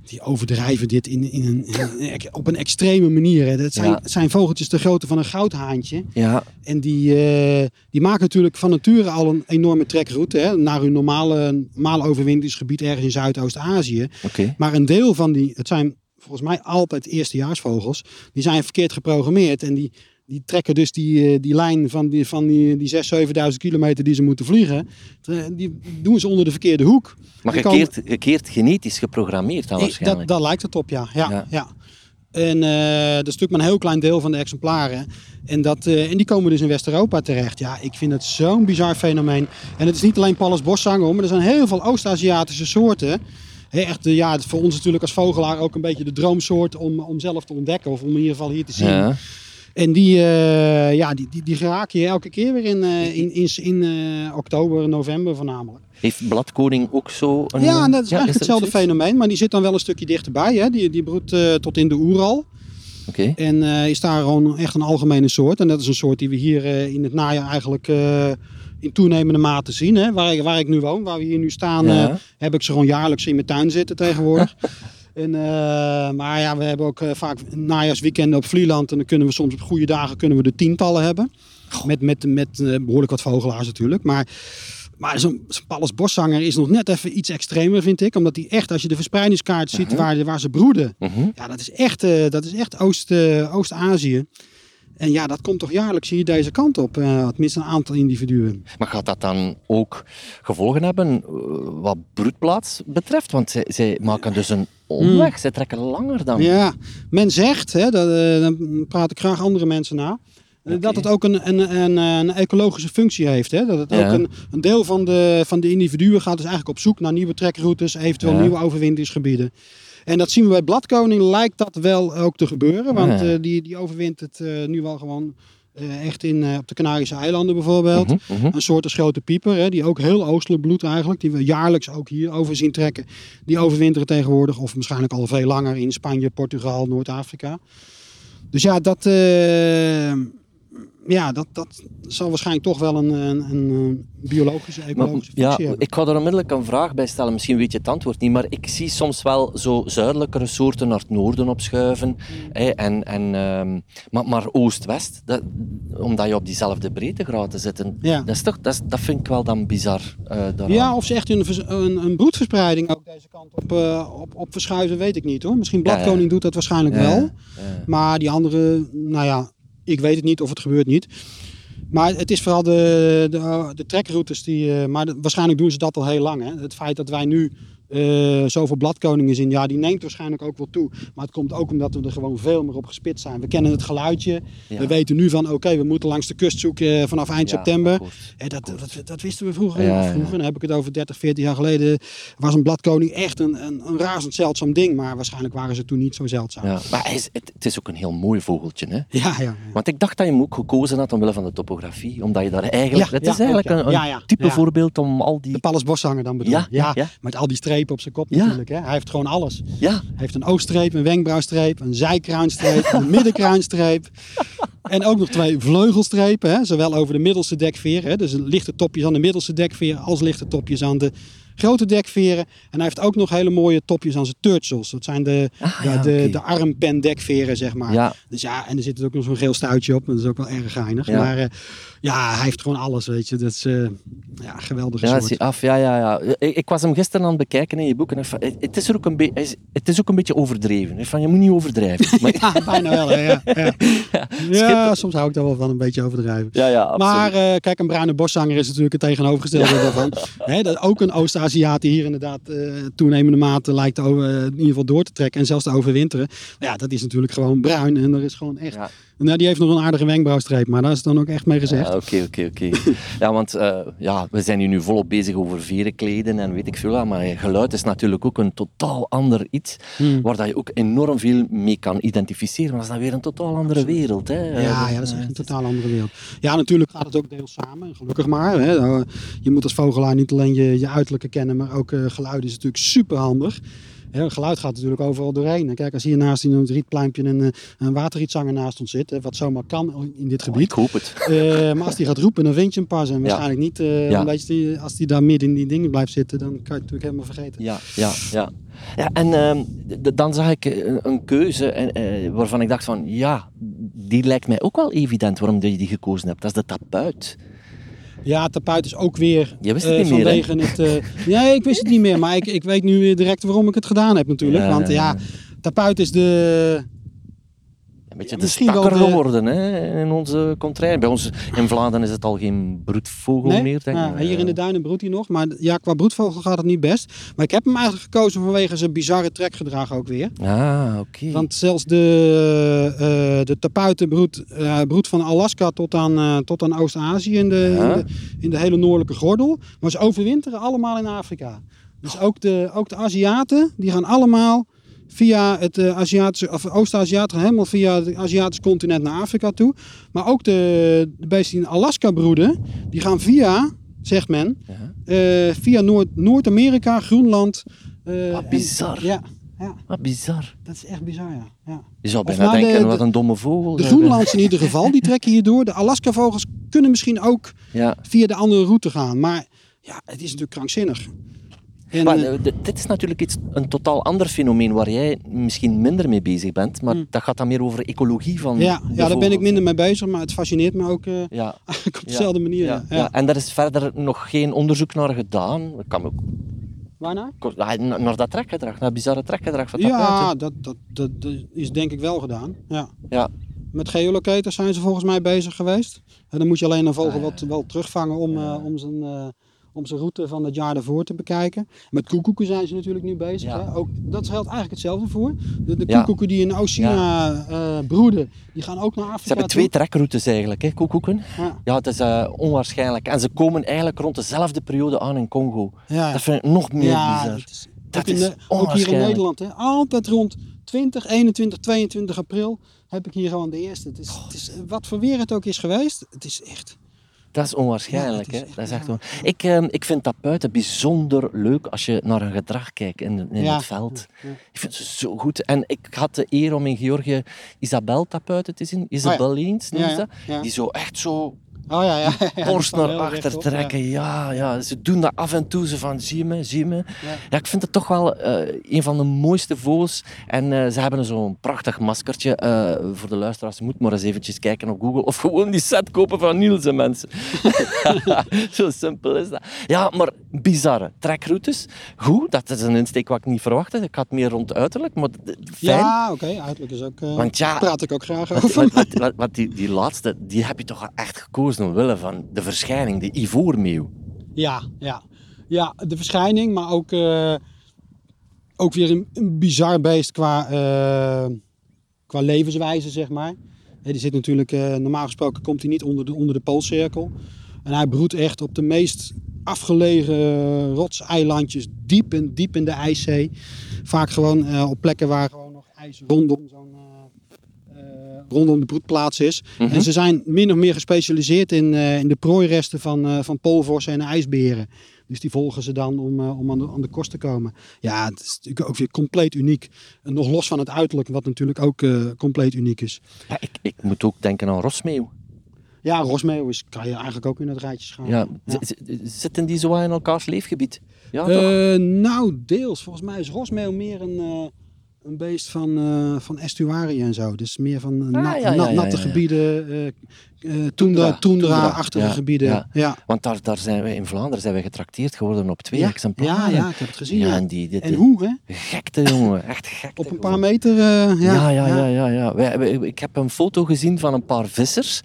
die overdrijven dit in, in een, in op een extreme manier. Hè. Dat zijn, Ja. het zijn vogeltjes de grootte van een goudhaantje. Ja, En die, eh, die maken natuurlijk van nature al een enorme trekroute hè, naar hun normale, normale overwinteringsgebied ergens in Zuidoost-Azië. oké. Maar een deel van die, het zijn volgens mij altijd eerstejaarsvogels, die zijn verkeerd geprogrammeerd. En die, die trekken dus die, eh, die lijn van die, van die, die 6.000, 7.000 kilometer die ze moeten vliegen, eh, die doen ze onder de verkeerde hoek. Maar komen- gekeerd, genetisch geprogrammeerd dan waarschijnlijk. dat, daar lijkt het op, ja. ja, Ja. ja. En eh, dat is natuurlijk maar een heel klein deel van de exemplaren. En, dat, en die komen dus in West-Europa terecht. Ja, ik vind het zo'n bizar fenomeen. En het is niet alleen Pallas boszanger, hoor, maar er zijn heel veel Oost-Aziatische soorten. Echt, eh, ja, voor ons natuurlijk als vogelaar ook een beetje de droomsoort om, om zelf te ontdekken. Of om in ieder geval hier te zien. Ja. En die, eh, ja, die, die, die geraak je elke keer weer in, eh, in, in, in oktober, november voornamelijk. Heeft bladkoning ook zo een... Ja, dat is Ja, eigenlijk hetzelfde fenomeen, maar die zit dan wel een stukje dichterbij. Hè? Die, die broedt tot in de Oeral. Oké. En is daar gewoon echt een algemene soort. En dat is een soort die we hier in het najaar eigenlijk in toenemende mate zien. Hè? Waar, ik, waar ik nu woon, waar we hier nu staan, Ja. eh, heb ik ze gewoon jaarlijks in mijn tuin zitten tegenwoordig. en, eh, maar ja, we hebben ook eh, vaak najaarsweekenden op Vlieland. En dan kunnen we soms op goede dagen kunnen we de tientallen hebben. Met, met, met eh, behoorlijk wat vogelaars natuurlijk. Maar, maar zo'n Pallas boszanger is nog net even iets extremer, vind ik. Omdat die echt, als je de verspreidingskaart ziet waar, waar ze broeden. Mhm. Ja, dat is echt, dat is echt Oost, Oost-Azië. En ja, dat komt toch jaarlijks hier deze kant op. eh tenminste een aantal individuen. Maar gaat dat dan ook gevolgen hebben eh, wat broedplaats betreft? Want zij, zij maken dus een omweg. Zij trekken langer dan... Ja, men zegt, hè, dat, eh, dan praat ik graag andere mensen na. Dat het ook een, een, een, een ecologische functie heeft. Hè? Dat het Ja. ook een, een deel van de, van de individuen gaat dus eigenlijk op zoek naar nieuwe trekroutes, eventueel Ja. nieuwe overwinteringsgebieden. En dat zien we bij bladkoning, lijkt dat wel ook te gebeuren. Want Ja. eh, die, die overwintert eh, nu wel gewoon eh, echt in, op de Canarische eilanden bijvoorbeeld. Mhm, mhm. Een soort als grote pieper, hè, die ook heel oostelijk bloedt eigenlijk. Die we jaarlijks ook hier over zien trekken. Die overwinteren tegenwoordig, of waarschijnlijk al veel langer in Spanje, Portugal, Noord-Afrika. Dus ja, dat, ja dat, dat zal waarschijnlijk toch wel een, een, een biologische, Maar, ecologische ja, functie hebben. ik ga daar onmiddellijk een vraag bij stellen. Misschien weet je het antwoord niet, maar ik zie soms wel zo zuidelijkere soorten naar het noorden opschuiven. Mm. Hè, en, en, ehm, maar, maar oost-west, dat- omdat je op diezelfde breedtegraden zit. Ja. Dat, is toch, dat, is- dat vind ik wel dan bizar. eh. Ja, of ze echt een, een, een broedverspreiding ook deze kant op, eh, op, op verschuiven, weet ik niet hoor. Misschien Ja, ja. bladkoning doet dat waarschijnlijk Ja, wel. ja. Maar die andere, nou ja, ik weet het niet of het gebeurt niet. Maar het is vooral de, de, de trekroutes die. eh, maar waarschijnlijk doen ze dat al heel lang. Hè? Het feit dat wij nu eh, zoveel bladkoningen zien, ja, die neemt waarschijnlijk ook wel toe. Maar het komt ook omdat we er gewoon veel meer op gespitst zijn. We kennen het geluidje. Ja. We weten nu van, oké, we moeten langs de kust zoeken eh, vanaf eind Ja, september. Hè, dat, dat, dat wisten we vroeger. Ja, vroeger dan heb ik het over 30, 40 jaar geleden. Was een bladkoning echt een, een, een razend zeldzaam ding. Maar waarschijnlijk waren ze toen niet zo zeldzaam. Ja. Maar het, het is ook een heel mooi vogeltje. Hè? ja, ja. Want ik dacht dat je hem ook gekozen had omwille van de topografie. Omdat je daar eigenlijk... Het is eigenlijk een, type voorbeeld om al die... De Pallas dan bedoel ja, ja. Met al die strepen op zijn kop Ja. natuurlijk. Hè. Hij heeft gewoon alles. Ja, Hij heeft een oogstreep, een wenkbrauwstreep, een zijkruinstreep, een middenkruinstreep. En ook nog twee vleugelstrepen. Hè. Zowel over de middelste dekveer, hè. dus lichte topjes aan de middelste dekveer, als lichte topjes aan de grote dekveren. En hij heeft ook nog hele mooie topjes aan zijn turtles. Dat zijn de, Ah, de, ja, de, de armpen dekveren, zeg maar. Ja, Dus ja, en er zit ook nog zo'n geel stuitje op. Dat is ook wel erg geinig. Ja. Maar eh, ja, hij heeft gewoon alles, weet je. Dat is eh ja, geweldige ja, soort. zie af. Ja, ja, ja. Ik, ik was hem gisteren aan het bekijken in je boek. En ik het, is er ook een be- het is ook een beetje overdreven. Van, je moet niet overdrijven. Maar, Ja, bijna wel, hè, ja. Ja, ja. soms hou ik daar wel van een beetje overdrijven. ja, ja, absoluut. Maar eh, kijk, een bruine boszanger is natuurlijk het tegenovergestelde daarvan. Hè, dat ook een Oost-Aziat die hier inderdaad eh, toenemende mate lijkt in ieder geval door te trekken en zelfs te overwinteren. Ja, dat is natuurlijk gewoon bruin en er is gewoon echt... Nou, die heeft nog een aardige wenkbrauwstreep, maar daar is dan ook echt mee gezegd. Oké, oké, oké. Ja, want eh, ja, we zijn hier nu volop bezig over veren kleden en weet ik veel. wat, Maar geluid is natuurlijk ook een totaal ander iets. Hmm. Waar dat je ook enorm veel mee kan identificeren. Maar dat is dan weer een totaal andere wereld. Hè? Ja, ja, dat is echt een totaal andere wereld. Ja, natuurlijk gaat het ook deels samen, gelukkig maar. Hè. Nou, Je moet als vogelaar niet alleen je, je uiterlijke kennen, maar ook eh, geluid is natuurlijk super handig. Geluid gaat natuurlijk overal doorheen. En kijk, als hier naast een rietpluimpje en een, een waterrietzanger naast ons zit, hè, wat zomaar kan in dit Oh, gebied. ik hoop het. Eh, maar als die gaat roepen, dan vind je hem pas. En waarschijnlijk niet, eh, Ja. omdat die, als die daar midden in die dingen blijft zitten, dan kan je het natuurlijk helemaal vergeten. Ja, ja, ja. ja en ehm, dan zag ik eh, een keuze en, eh, waarvan ik dacht van, ja, die lijkt mij ook wel evident waarom je die gekozen hebt. Dat is de tapuit. Ja, tapuit is ook weer Je wist het eh, niet meer, hè? vanwege het... eh, nee, ik wist het niet meer, maar ik, ik weet nu weer direct waarom ik het gedaan heb natuurlijk. Ja, Want ja. tapuit is de... Een beetje de misschien wel stakker de- geworden hè, in onze contraire. Bij ons in Vlaanderen is het al geen broedvogel Nee? meer, denk ik. Ja, hier in de duinen broedt hij nog, maar ja, qua broedvogel gaat het niet best. Maar ik heb hem eigenlijk gekozen vanwege zijn bizarre trekgedrag ook weer. Ah, oké. Want zelfs de, eh de tapuiten broedt, eh, van Alaska tot aan, eh, tot aan Oost-Azië in de, Ja. in, de, in de hele noordelijke gordel. Maar ze overwinteren allemaal in Afrika. Dus ook de, ook de Aziaten, die gaan allemaal via het eh, Aziatische, of Oost-Aziaten, helemaal via het Aziatische continent naar Afrika toe. Maar ook de, de beesten die in Alaska broeden, die gaan via, zegt men, Ja. eh, via Noord- Noord-Amerika, Groenland. eh, Wat en- bizar. ja, ja, Wat bizar. dat is echt bizar, ja. ja. Je zou bijna de- denken, de- wat een domme vogel. De Groenlandse in ieder geval, die trekken hierdoor. De Alaska-vogels kunnen misschien ook Ja. via de andere route gaan. Maar ja, het is natuurlijk krankzinnig. En, Maar, dit is natuurlijk iets, een totaal ander fenomeen waar jij misschien minder mee bezig bent. Maar Hmm. dat gaat dan meer over ecologie van ja, ja, daar ben ik minder mee bezig. Maar het fascineert me ook eh, Ja, op Ja, dezelfde manier. ja, Ja. En daar is verder nog geen onderzoek naar gedaan. Dat kan ook Waarnaar? Na- naar dat trekgedrag, naar dat bizarre trekgedrag van dat Ja, dat, dat, dat, is denk ik wel gedaan. Ja. Ja. Met geolocators zijn ze volgens mij bezig geweest. En dan moet je alleen een vogel Ah, wat, wel terugvangen om, eh, om, zijn, eh, om zijn route van het jaar daarvoor te bekijken. Met koekoeken zijn ze natuurlijk nu bezig. Ja. Hè? Ook, dat geldt eigenlijk hetzelfde voor. De, de Ja. koekoeken die in Oceania eh, broeden, die gaan ook naar Afrika Ze hebben twee trekroutes eigenlijk, hè, koekoeken. Ja, Ja, het is eh, onwaarschijnlijk. En ze komen eigenlijk rond dezelfde periode aan in Congo. ja. Dat vind ik nog meer ja, bizar. dat is, Dat ook, in is de- ook hier in. Nederland. Hè? Altijd rond 20, 21, 22 april heb ik hier gewoon de eerste. Het is, het is, wat voor weer het ook is geweest, het is echt... Dat is onwaarschijnlijk. Ja, het is hè. dat is echt on- ik, ehm, ik vind dat buiten bijzonder leuk als je naar een gedrag kijkt in, in Ja. het veld. Ja. Ik vind ze zo goed. En ik had de eer om in Georgië Isabel tapuiten te zien. Isabel Leens, noemen Ja, ze ja, dat. Die zo echt zo Oh ja, ja. ja borst naar achter trekken. Ja. Ja, ze doen dat af en toe. Ze van, zie me, zie me. Ja. Ja, ik vind het toch wel eh, een van de mooiste vogels. En eh, ze hebben zo'n prachtig maskertje. eh, voor de luisteraars, je moet maar eens eventjes kijken op Google. Of gewoon die set kopen van Niels en mensen. Zo simpel is dat. Ja, maar bizarre trekroutes. Goed, dat is een insteek wat ik niet verwachtte. Ik had meer rond uiterlijk, maar fijn. Ja, oké, uiterlijk is ook. Want ja, praat ik ook graag over. want die, die laatste, die heb je toch echt gekozen omwille van de verschijning, de ivoormeeuw. Ja, ja. Ja, de verschijning, maar ook, eh, ook weer een, bizar beest qua, eh, qua levenswijze, zeg maar. Die zit natuurlijk, eh, normaal gesproken komt hij niet onder de, onder de poolcirkel. En hij broedt echt op de meest afgelegen rotseilandjes, diep in, diep in de IJszee. Vaak gewoon op plekken waar gewoon nog ijs rondom rondom de broedplaats is. Mhm. En ze zijn min of meer gespecialiseerd in, eh, in de prooiresten van, eh van poolvorsen en ijsberen. Dus die volgen ze dan om, eh, om aan, de, aan de kost te komen. Ja, het is natuurlijk ook weer compleet uniek. En nog los van het uiterlijk, wat natuurlijk ook compleet uniek is. Ja, ik, ik moet ook denken aan rosmeeuw. Ja, Rosmeeuw is, kan je eigenlijk ook in het rijtje scharen. Ja. Zitten die zo in elkaars leefgebied? Ja, nou, deels. Volgens mij is Rosmeeuw meer een, een beest van, eh, van estuariën en zo. Dus meer van na- Ah, ja, ja, na- ja, natte gebieden, eh, Toendra, toendra- toendra-achtige gebieden. ja. Want daar, daar zijn we, in Vlaanderen zijn we getrakteerd geworden op twee exemplaren. Ja, ja, ik heb het gezien. En die, dit, En hoe, hè? Gekte, jongen. Echt gekte. Op een paar meter. eh, Ja, ja, ja. ja, ja. Ik heb een foto gezien van een paar vissers,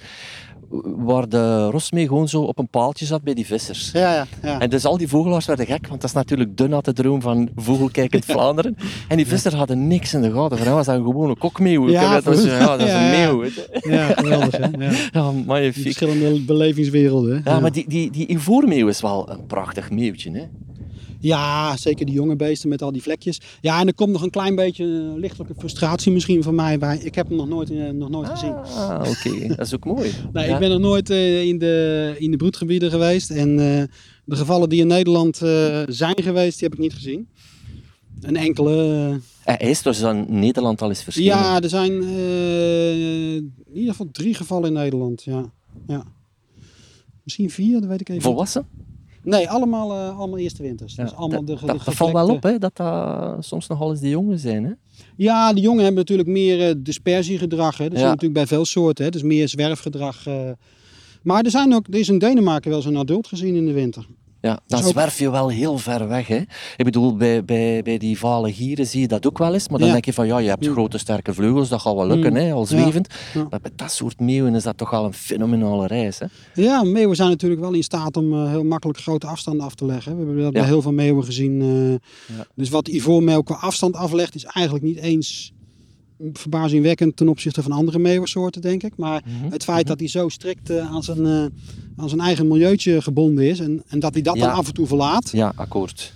waar de rosmee gewoon zo op een paaltje zat bij die vissers. Ja, ja, ja. En dus al die vogelaars werden gek, want dat is natuurlijk de natte droom van vogelkijkend Vlaanderen. En die vissers hadden niks in de gaten. Voor hen was dat een gewone kokmeeuw. Ja, dat, was, ja, dat is een ja. meeuw. Ja, geweldig, hè? Ja. Ja, magnifiek. verschillende belevingswerelden. hè? Ja, maar die, die, die ivoormeeuw is wel een prachtig meeuwtje. Hè? Ja, zeker die jonge beesten met al die vlekjes. Ja, en er komt nog een klein beetje lichtelijke frustratie misschien van mij bij. Ik heb hem nog nooit, eh, nog nooit gezien. Ah, oké. Dat is ook mooi. Nee, Ja. ik ben nog nooit eh, in, de, in de broedgebieden geweest. En eh, de gevallen die in Nederland zijn geweest, die heb ik niet gezien. Een enkele. Hij is dus aan Nederland al eens verschenen. ja, er zijn in ieder geval drie gevallen in Nederland. Ja. ja. Misschien vier, dat weet ik even. Volwassen? Nee, allemaal, eh, allemaal eerste winters. Ja, dus allemaal dat, de, dat, valt wel op, hè, dat dat soms nogal eens de jongen zijn. Hè? Ja, de jongen hebben natuurlijk meer eh, dispersiegedrag. Hè. Dat is Ja. natuurlijk bij veel soorten. Hè. Dus meer zwerfgedrag. eh. Maar er, zijn ook, er is in Denemarken wel zo'n adult gezien in de winter. Ja, dan ook- zwerf je wel heel ver weg. Hè? Ik bedoel, bij, bij, bij die vale gieren zie je dat ook wel eens. Maar dan Ja. denk je van, ja, je hebt grote sterke vleugels, dat gaat wel lukken, Mm. hè, al zwevend. Maar bij dat soort meeuwen is dat toch wel een fenomenale reis. Hè? Ja, meeuwen zijn natuurlijk wel in staat om eh, heel makkelijk grote afstanden af te leggen. We hebben dat Ja. bij heel veel meeuwen gezien. eh. Dus wat ivoormeeuw qua afstand aflegt, is eigenlijk niet eens verbazingwekkend ten opzichte van andere meeuwensoorten, denk ik. Maar Mhm. het feit dat hij zo strikt eh, aan, zijn, eh, aan zijn eigen milieutje gebonden is en, en dat hij dat Ja. dan af en toe verlaat. Ja, akkoord.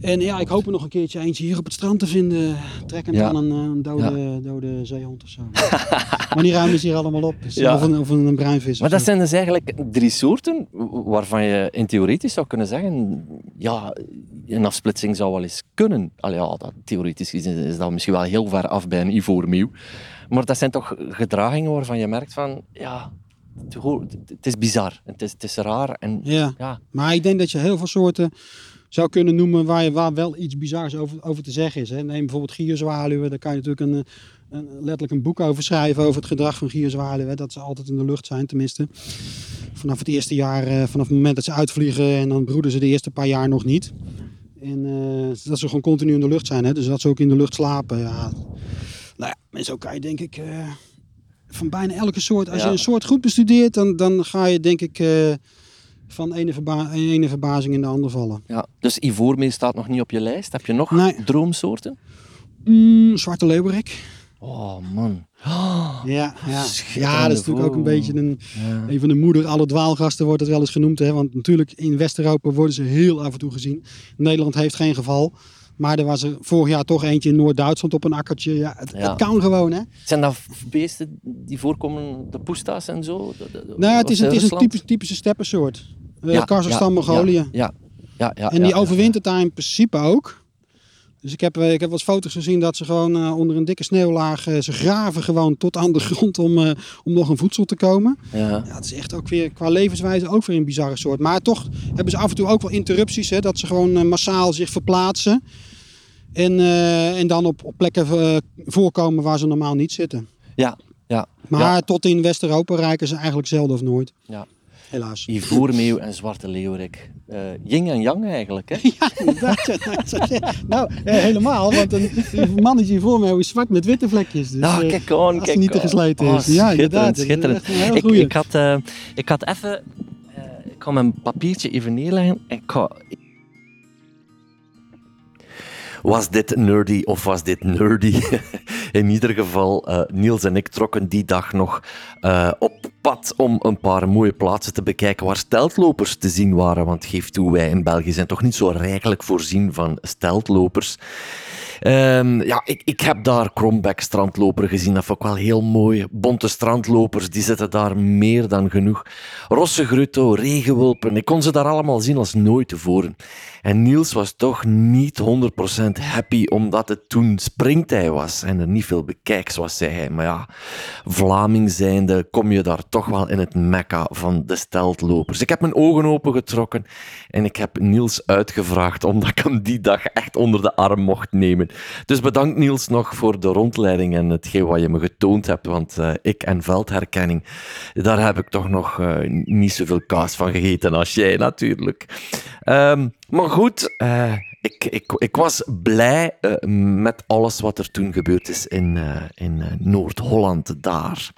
En ja, ik hoop er nog een keertje eentje hier op het strand te vinden, trekkend Ja. aan een, een dode, dode zeehond of zo. maar die ruimen ze hier allemaal op. Dus, Ja. Of, een, of een bruinvis. Maar dat zo. zijn dus eigenlijk drie soorten waarvan je in theoretisch zou kunnen zeggen, ja, een afsplitsing zou wel eens kunnen. Allee, ja, dat, theoretisch gezien is dat misschien wel heel ver af bij een ivoormeeuw. Maar dat zijn toch gedragingen waarvan je merkt van, ja, het, is bizar, het is, het is raar. En ja, Maar ik denk dat je heel veel soorten zou kunnen noemen waar, je, waar wel iets bizars over, over te zeggen is. Hè. Neem bijvoorbeeld gierzwaluwen. Daar kan je natuurlijk een, een, letterlijk een boek over schrijven over het gedrag van gierzwaluwen. Dat ze altijd in de lucht zijn tenminste. Vanaf het eerste jaar, eh, vanaf het moment dat ze uitvliegen en dan broeden ze de eerste paar jaar nog niet. En eh, dat ze gewoon continu in de lucht zijn. Hè. Dus dat ze ook in de lucht slapen. Ja. Nou ja, en zo kan je denk ik... eh, van bijna elke soort. Als Ja. je een soort goed bestudeert, dan, dan ga je denk ik van ene, verba ene verbazing in de andere vallen. ja. Dus ivoormeeuw staat nog niet op je lijst. Heb je nog Nee. droomsoorten? Mm, zwarte leeuwerik. Oh, man. Ja, ja. Ja, dat is natuurlijk ook een beetje een, ja. een van de moeder alle dwaalgasten wordt het wel eens genoemd. Hè? Want natuurlijk in West-Europa worden ze heel af en toe gezien. Nederland heeft geen geval. Maar er was er vorig jaar toch eentje in Noord-Duitsland op een akkertje. Ja, het, Ja. het kan gewoon hè. Zijn dat beesten die voorkomen, de poesta's en zo? De- Nou, het is, het is een typische, typische steppensoort. Uh, Ja, Kazachstan, Mongolië. Ja, ja, ja, En die overwintert daar in principe ook. Dus ik heb, eh, ik heb wel eens foto's gezien dat ze gewoon eh, onder een dikke sneeuwlaag... ze graven gewoon tot aan de grond om, om nog een voedsel te komen. Ja. Ja. Het is echt ook weer qua levenswijze ook weer een bizarre soort. Maar toch hebben ze af en toe ook wel interrupties. Hè, dat ze gewoon massaal zich verplaatsen. En, eh, en dan op, op plekken eh, voorkomen waar ze normaal niet zitten. Ja, ja. Maar Ja. tot in West-Europa rijken ze eigenlijk zelden of nooit. Ja. Helaas. Ivoormeeuw en zwarte leeuwerik. Eh yin en yang eigenlijk, hè? Ja, inderdaad. nou, eh, helemaal. Want een, mannetje voor mij is zwart met witte vlekjes. Dus, Nou, eh, kijk aan, als kijk niet te gesleten Oh, is. Ja, inderdaad. schitterend, Ik, ik, had, eh, ik had even... eh, ik ga mijn papiertje even neerleggen. en Ik. Was dit nerdy of was dit nerdy? In ieder geval, eh, Niels en ik trokken die dag nog eh, op pad om een paar mooie plaatsen te bekijken waar steltlopers te zien waren. Want geef toe, wij in België zijn toch niet zo rijkelijk voorzien van steltlopers. Ehm, ja, ik, ik heb daar Krombeck strandloper gezien. Dat vond ik wel heel mooi. Bonte strandlopers, die zitten daar meer dan genoeg. Rosse grutto, regenwulpen. Ik kon ze daar allemaal zien als nooit tevoren. En Niels was toch niet 100% happy omdat het toen springtij was en er niet veel bekijks was, zei hij. Maar ja, Vlaming zijnde kom je daar toch wel in het mekka van de steltlopers. Ik heb mijn ogen opengetrokken en ik heb Niels uitgevraagd omdat ik hem die dag echt onder de arm mocht nemen. Dus bedankt Niels nog voor de rondleiding en hetgeen wat je me getoond hebt, want uh, ik en veldherkenning, daar heb ik toch nog uh, niet zoveel kaas van gegeten als jij natuurlijk. Um, maar goed, uh, ik, ik, ik was blij met alles wat er toen gebeurd is in, in Noord-Holland daar.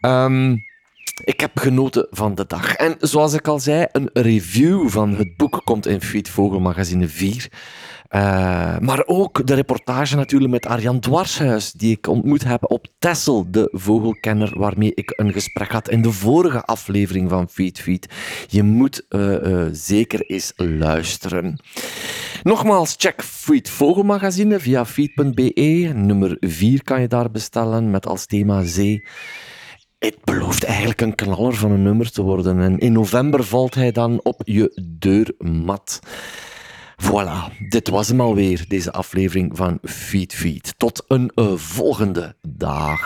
Um, ik heb genoten van de dag. En zoals ik al zei, een review van het boek komt in Feed Vogelmagazine 4. Uh, maar ook de reportage natuurlijk met Arjan Dwarshuis, die ik ontmoet heb op Tessel, de vogelkenner waarmee ik een gesprek had in de vorige aflevering van Feed Feed. Je moet uh, uh, zeker eens luisteren. Nogmaals, check Feed Vogelmagazine via feed.be. Nummer 4 kan je daar bestellen met als thema zee. Het belooft eigenlijk een knaller van een nummer te worden. En in november valt hij dan op je deurmat. Voilà, dit was hem alweer, deze aflevering van Feed Feed. Tot een uh, volgende dag.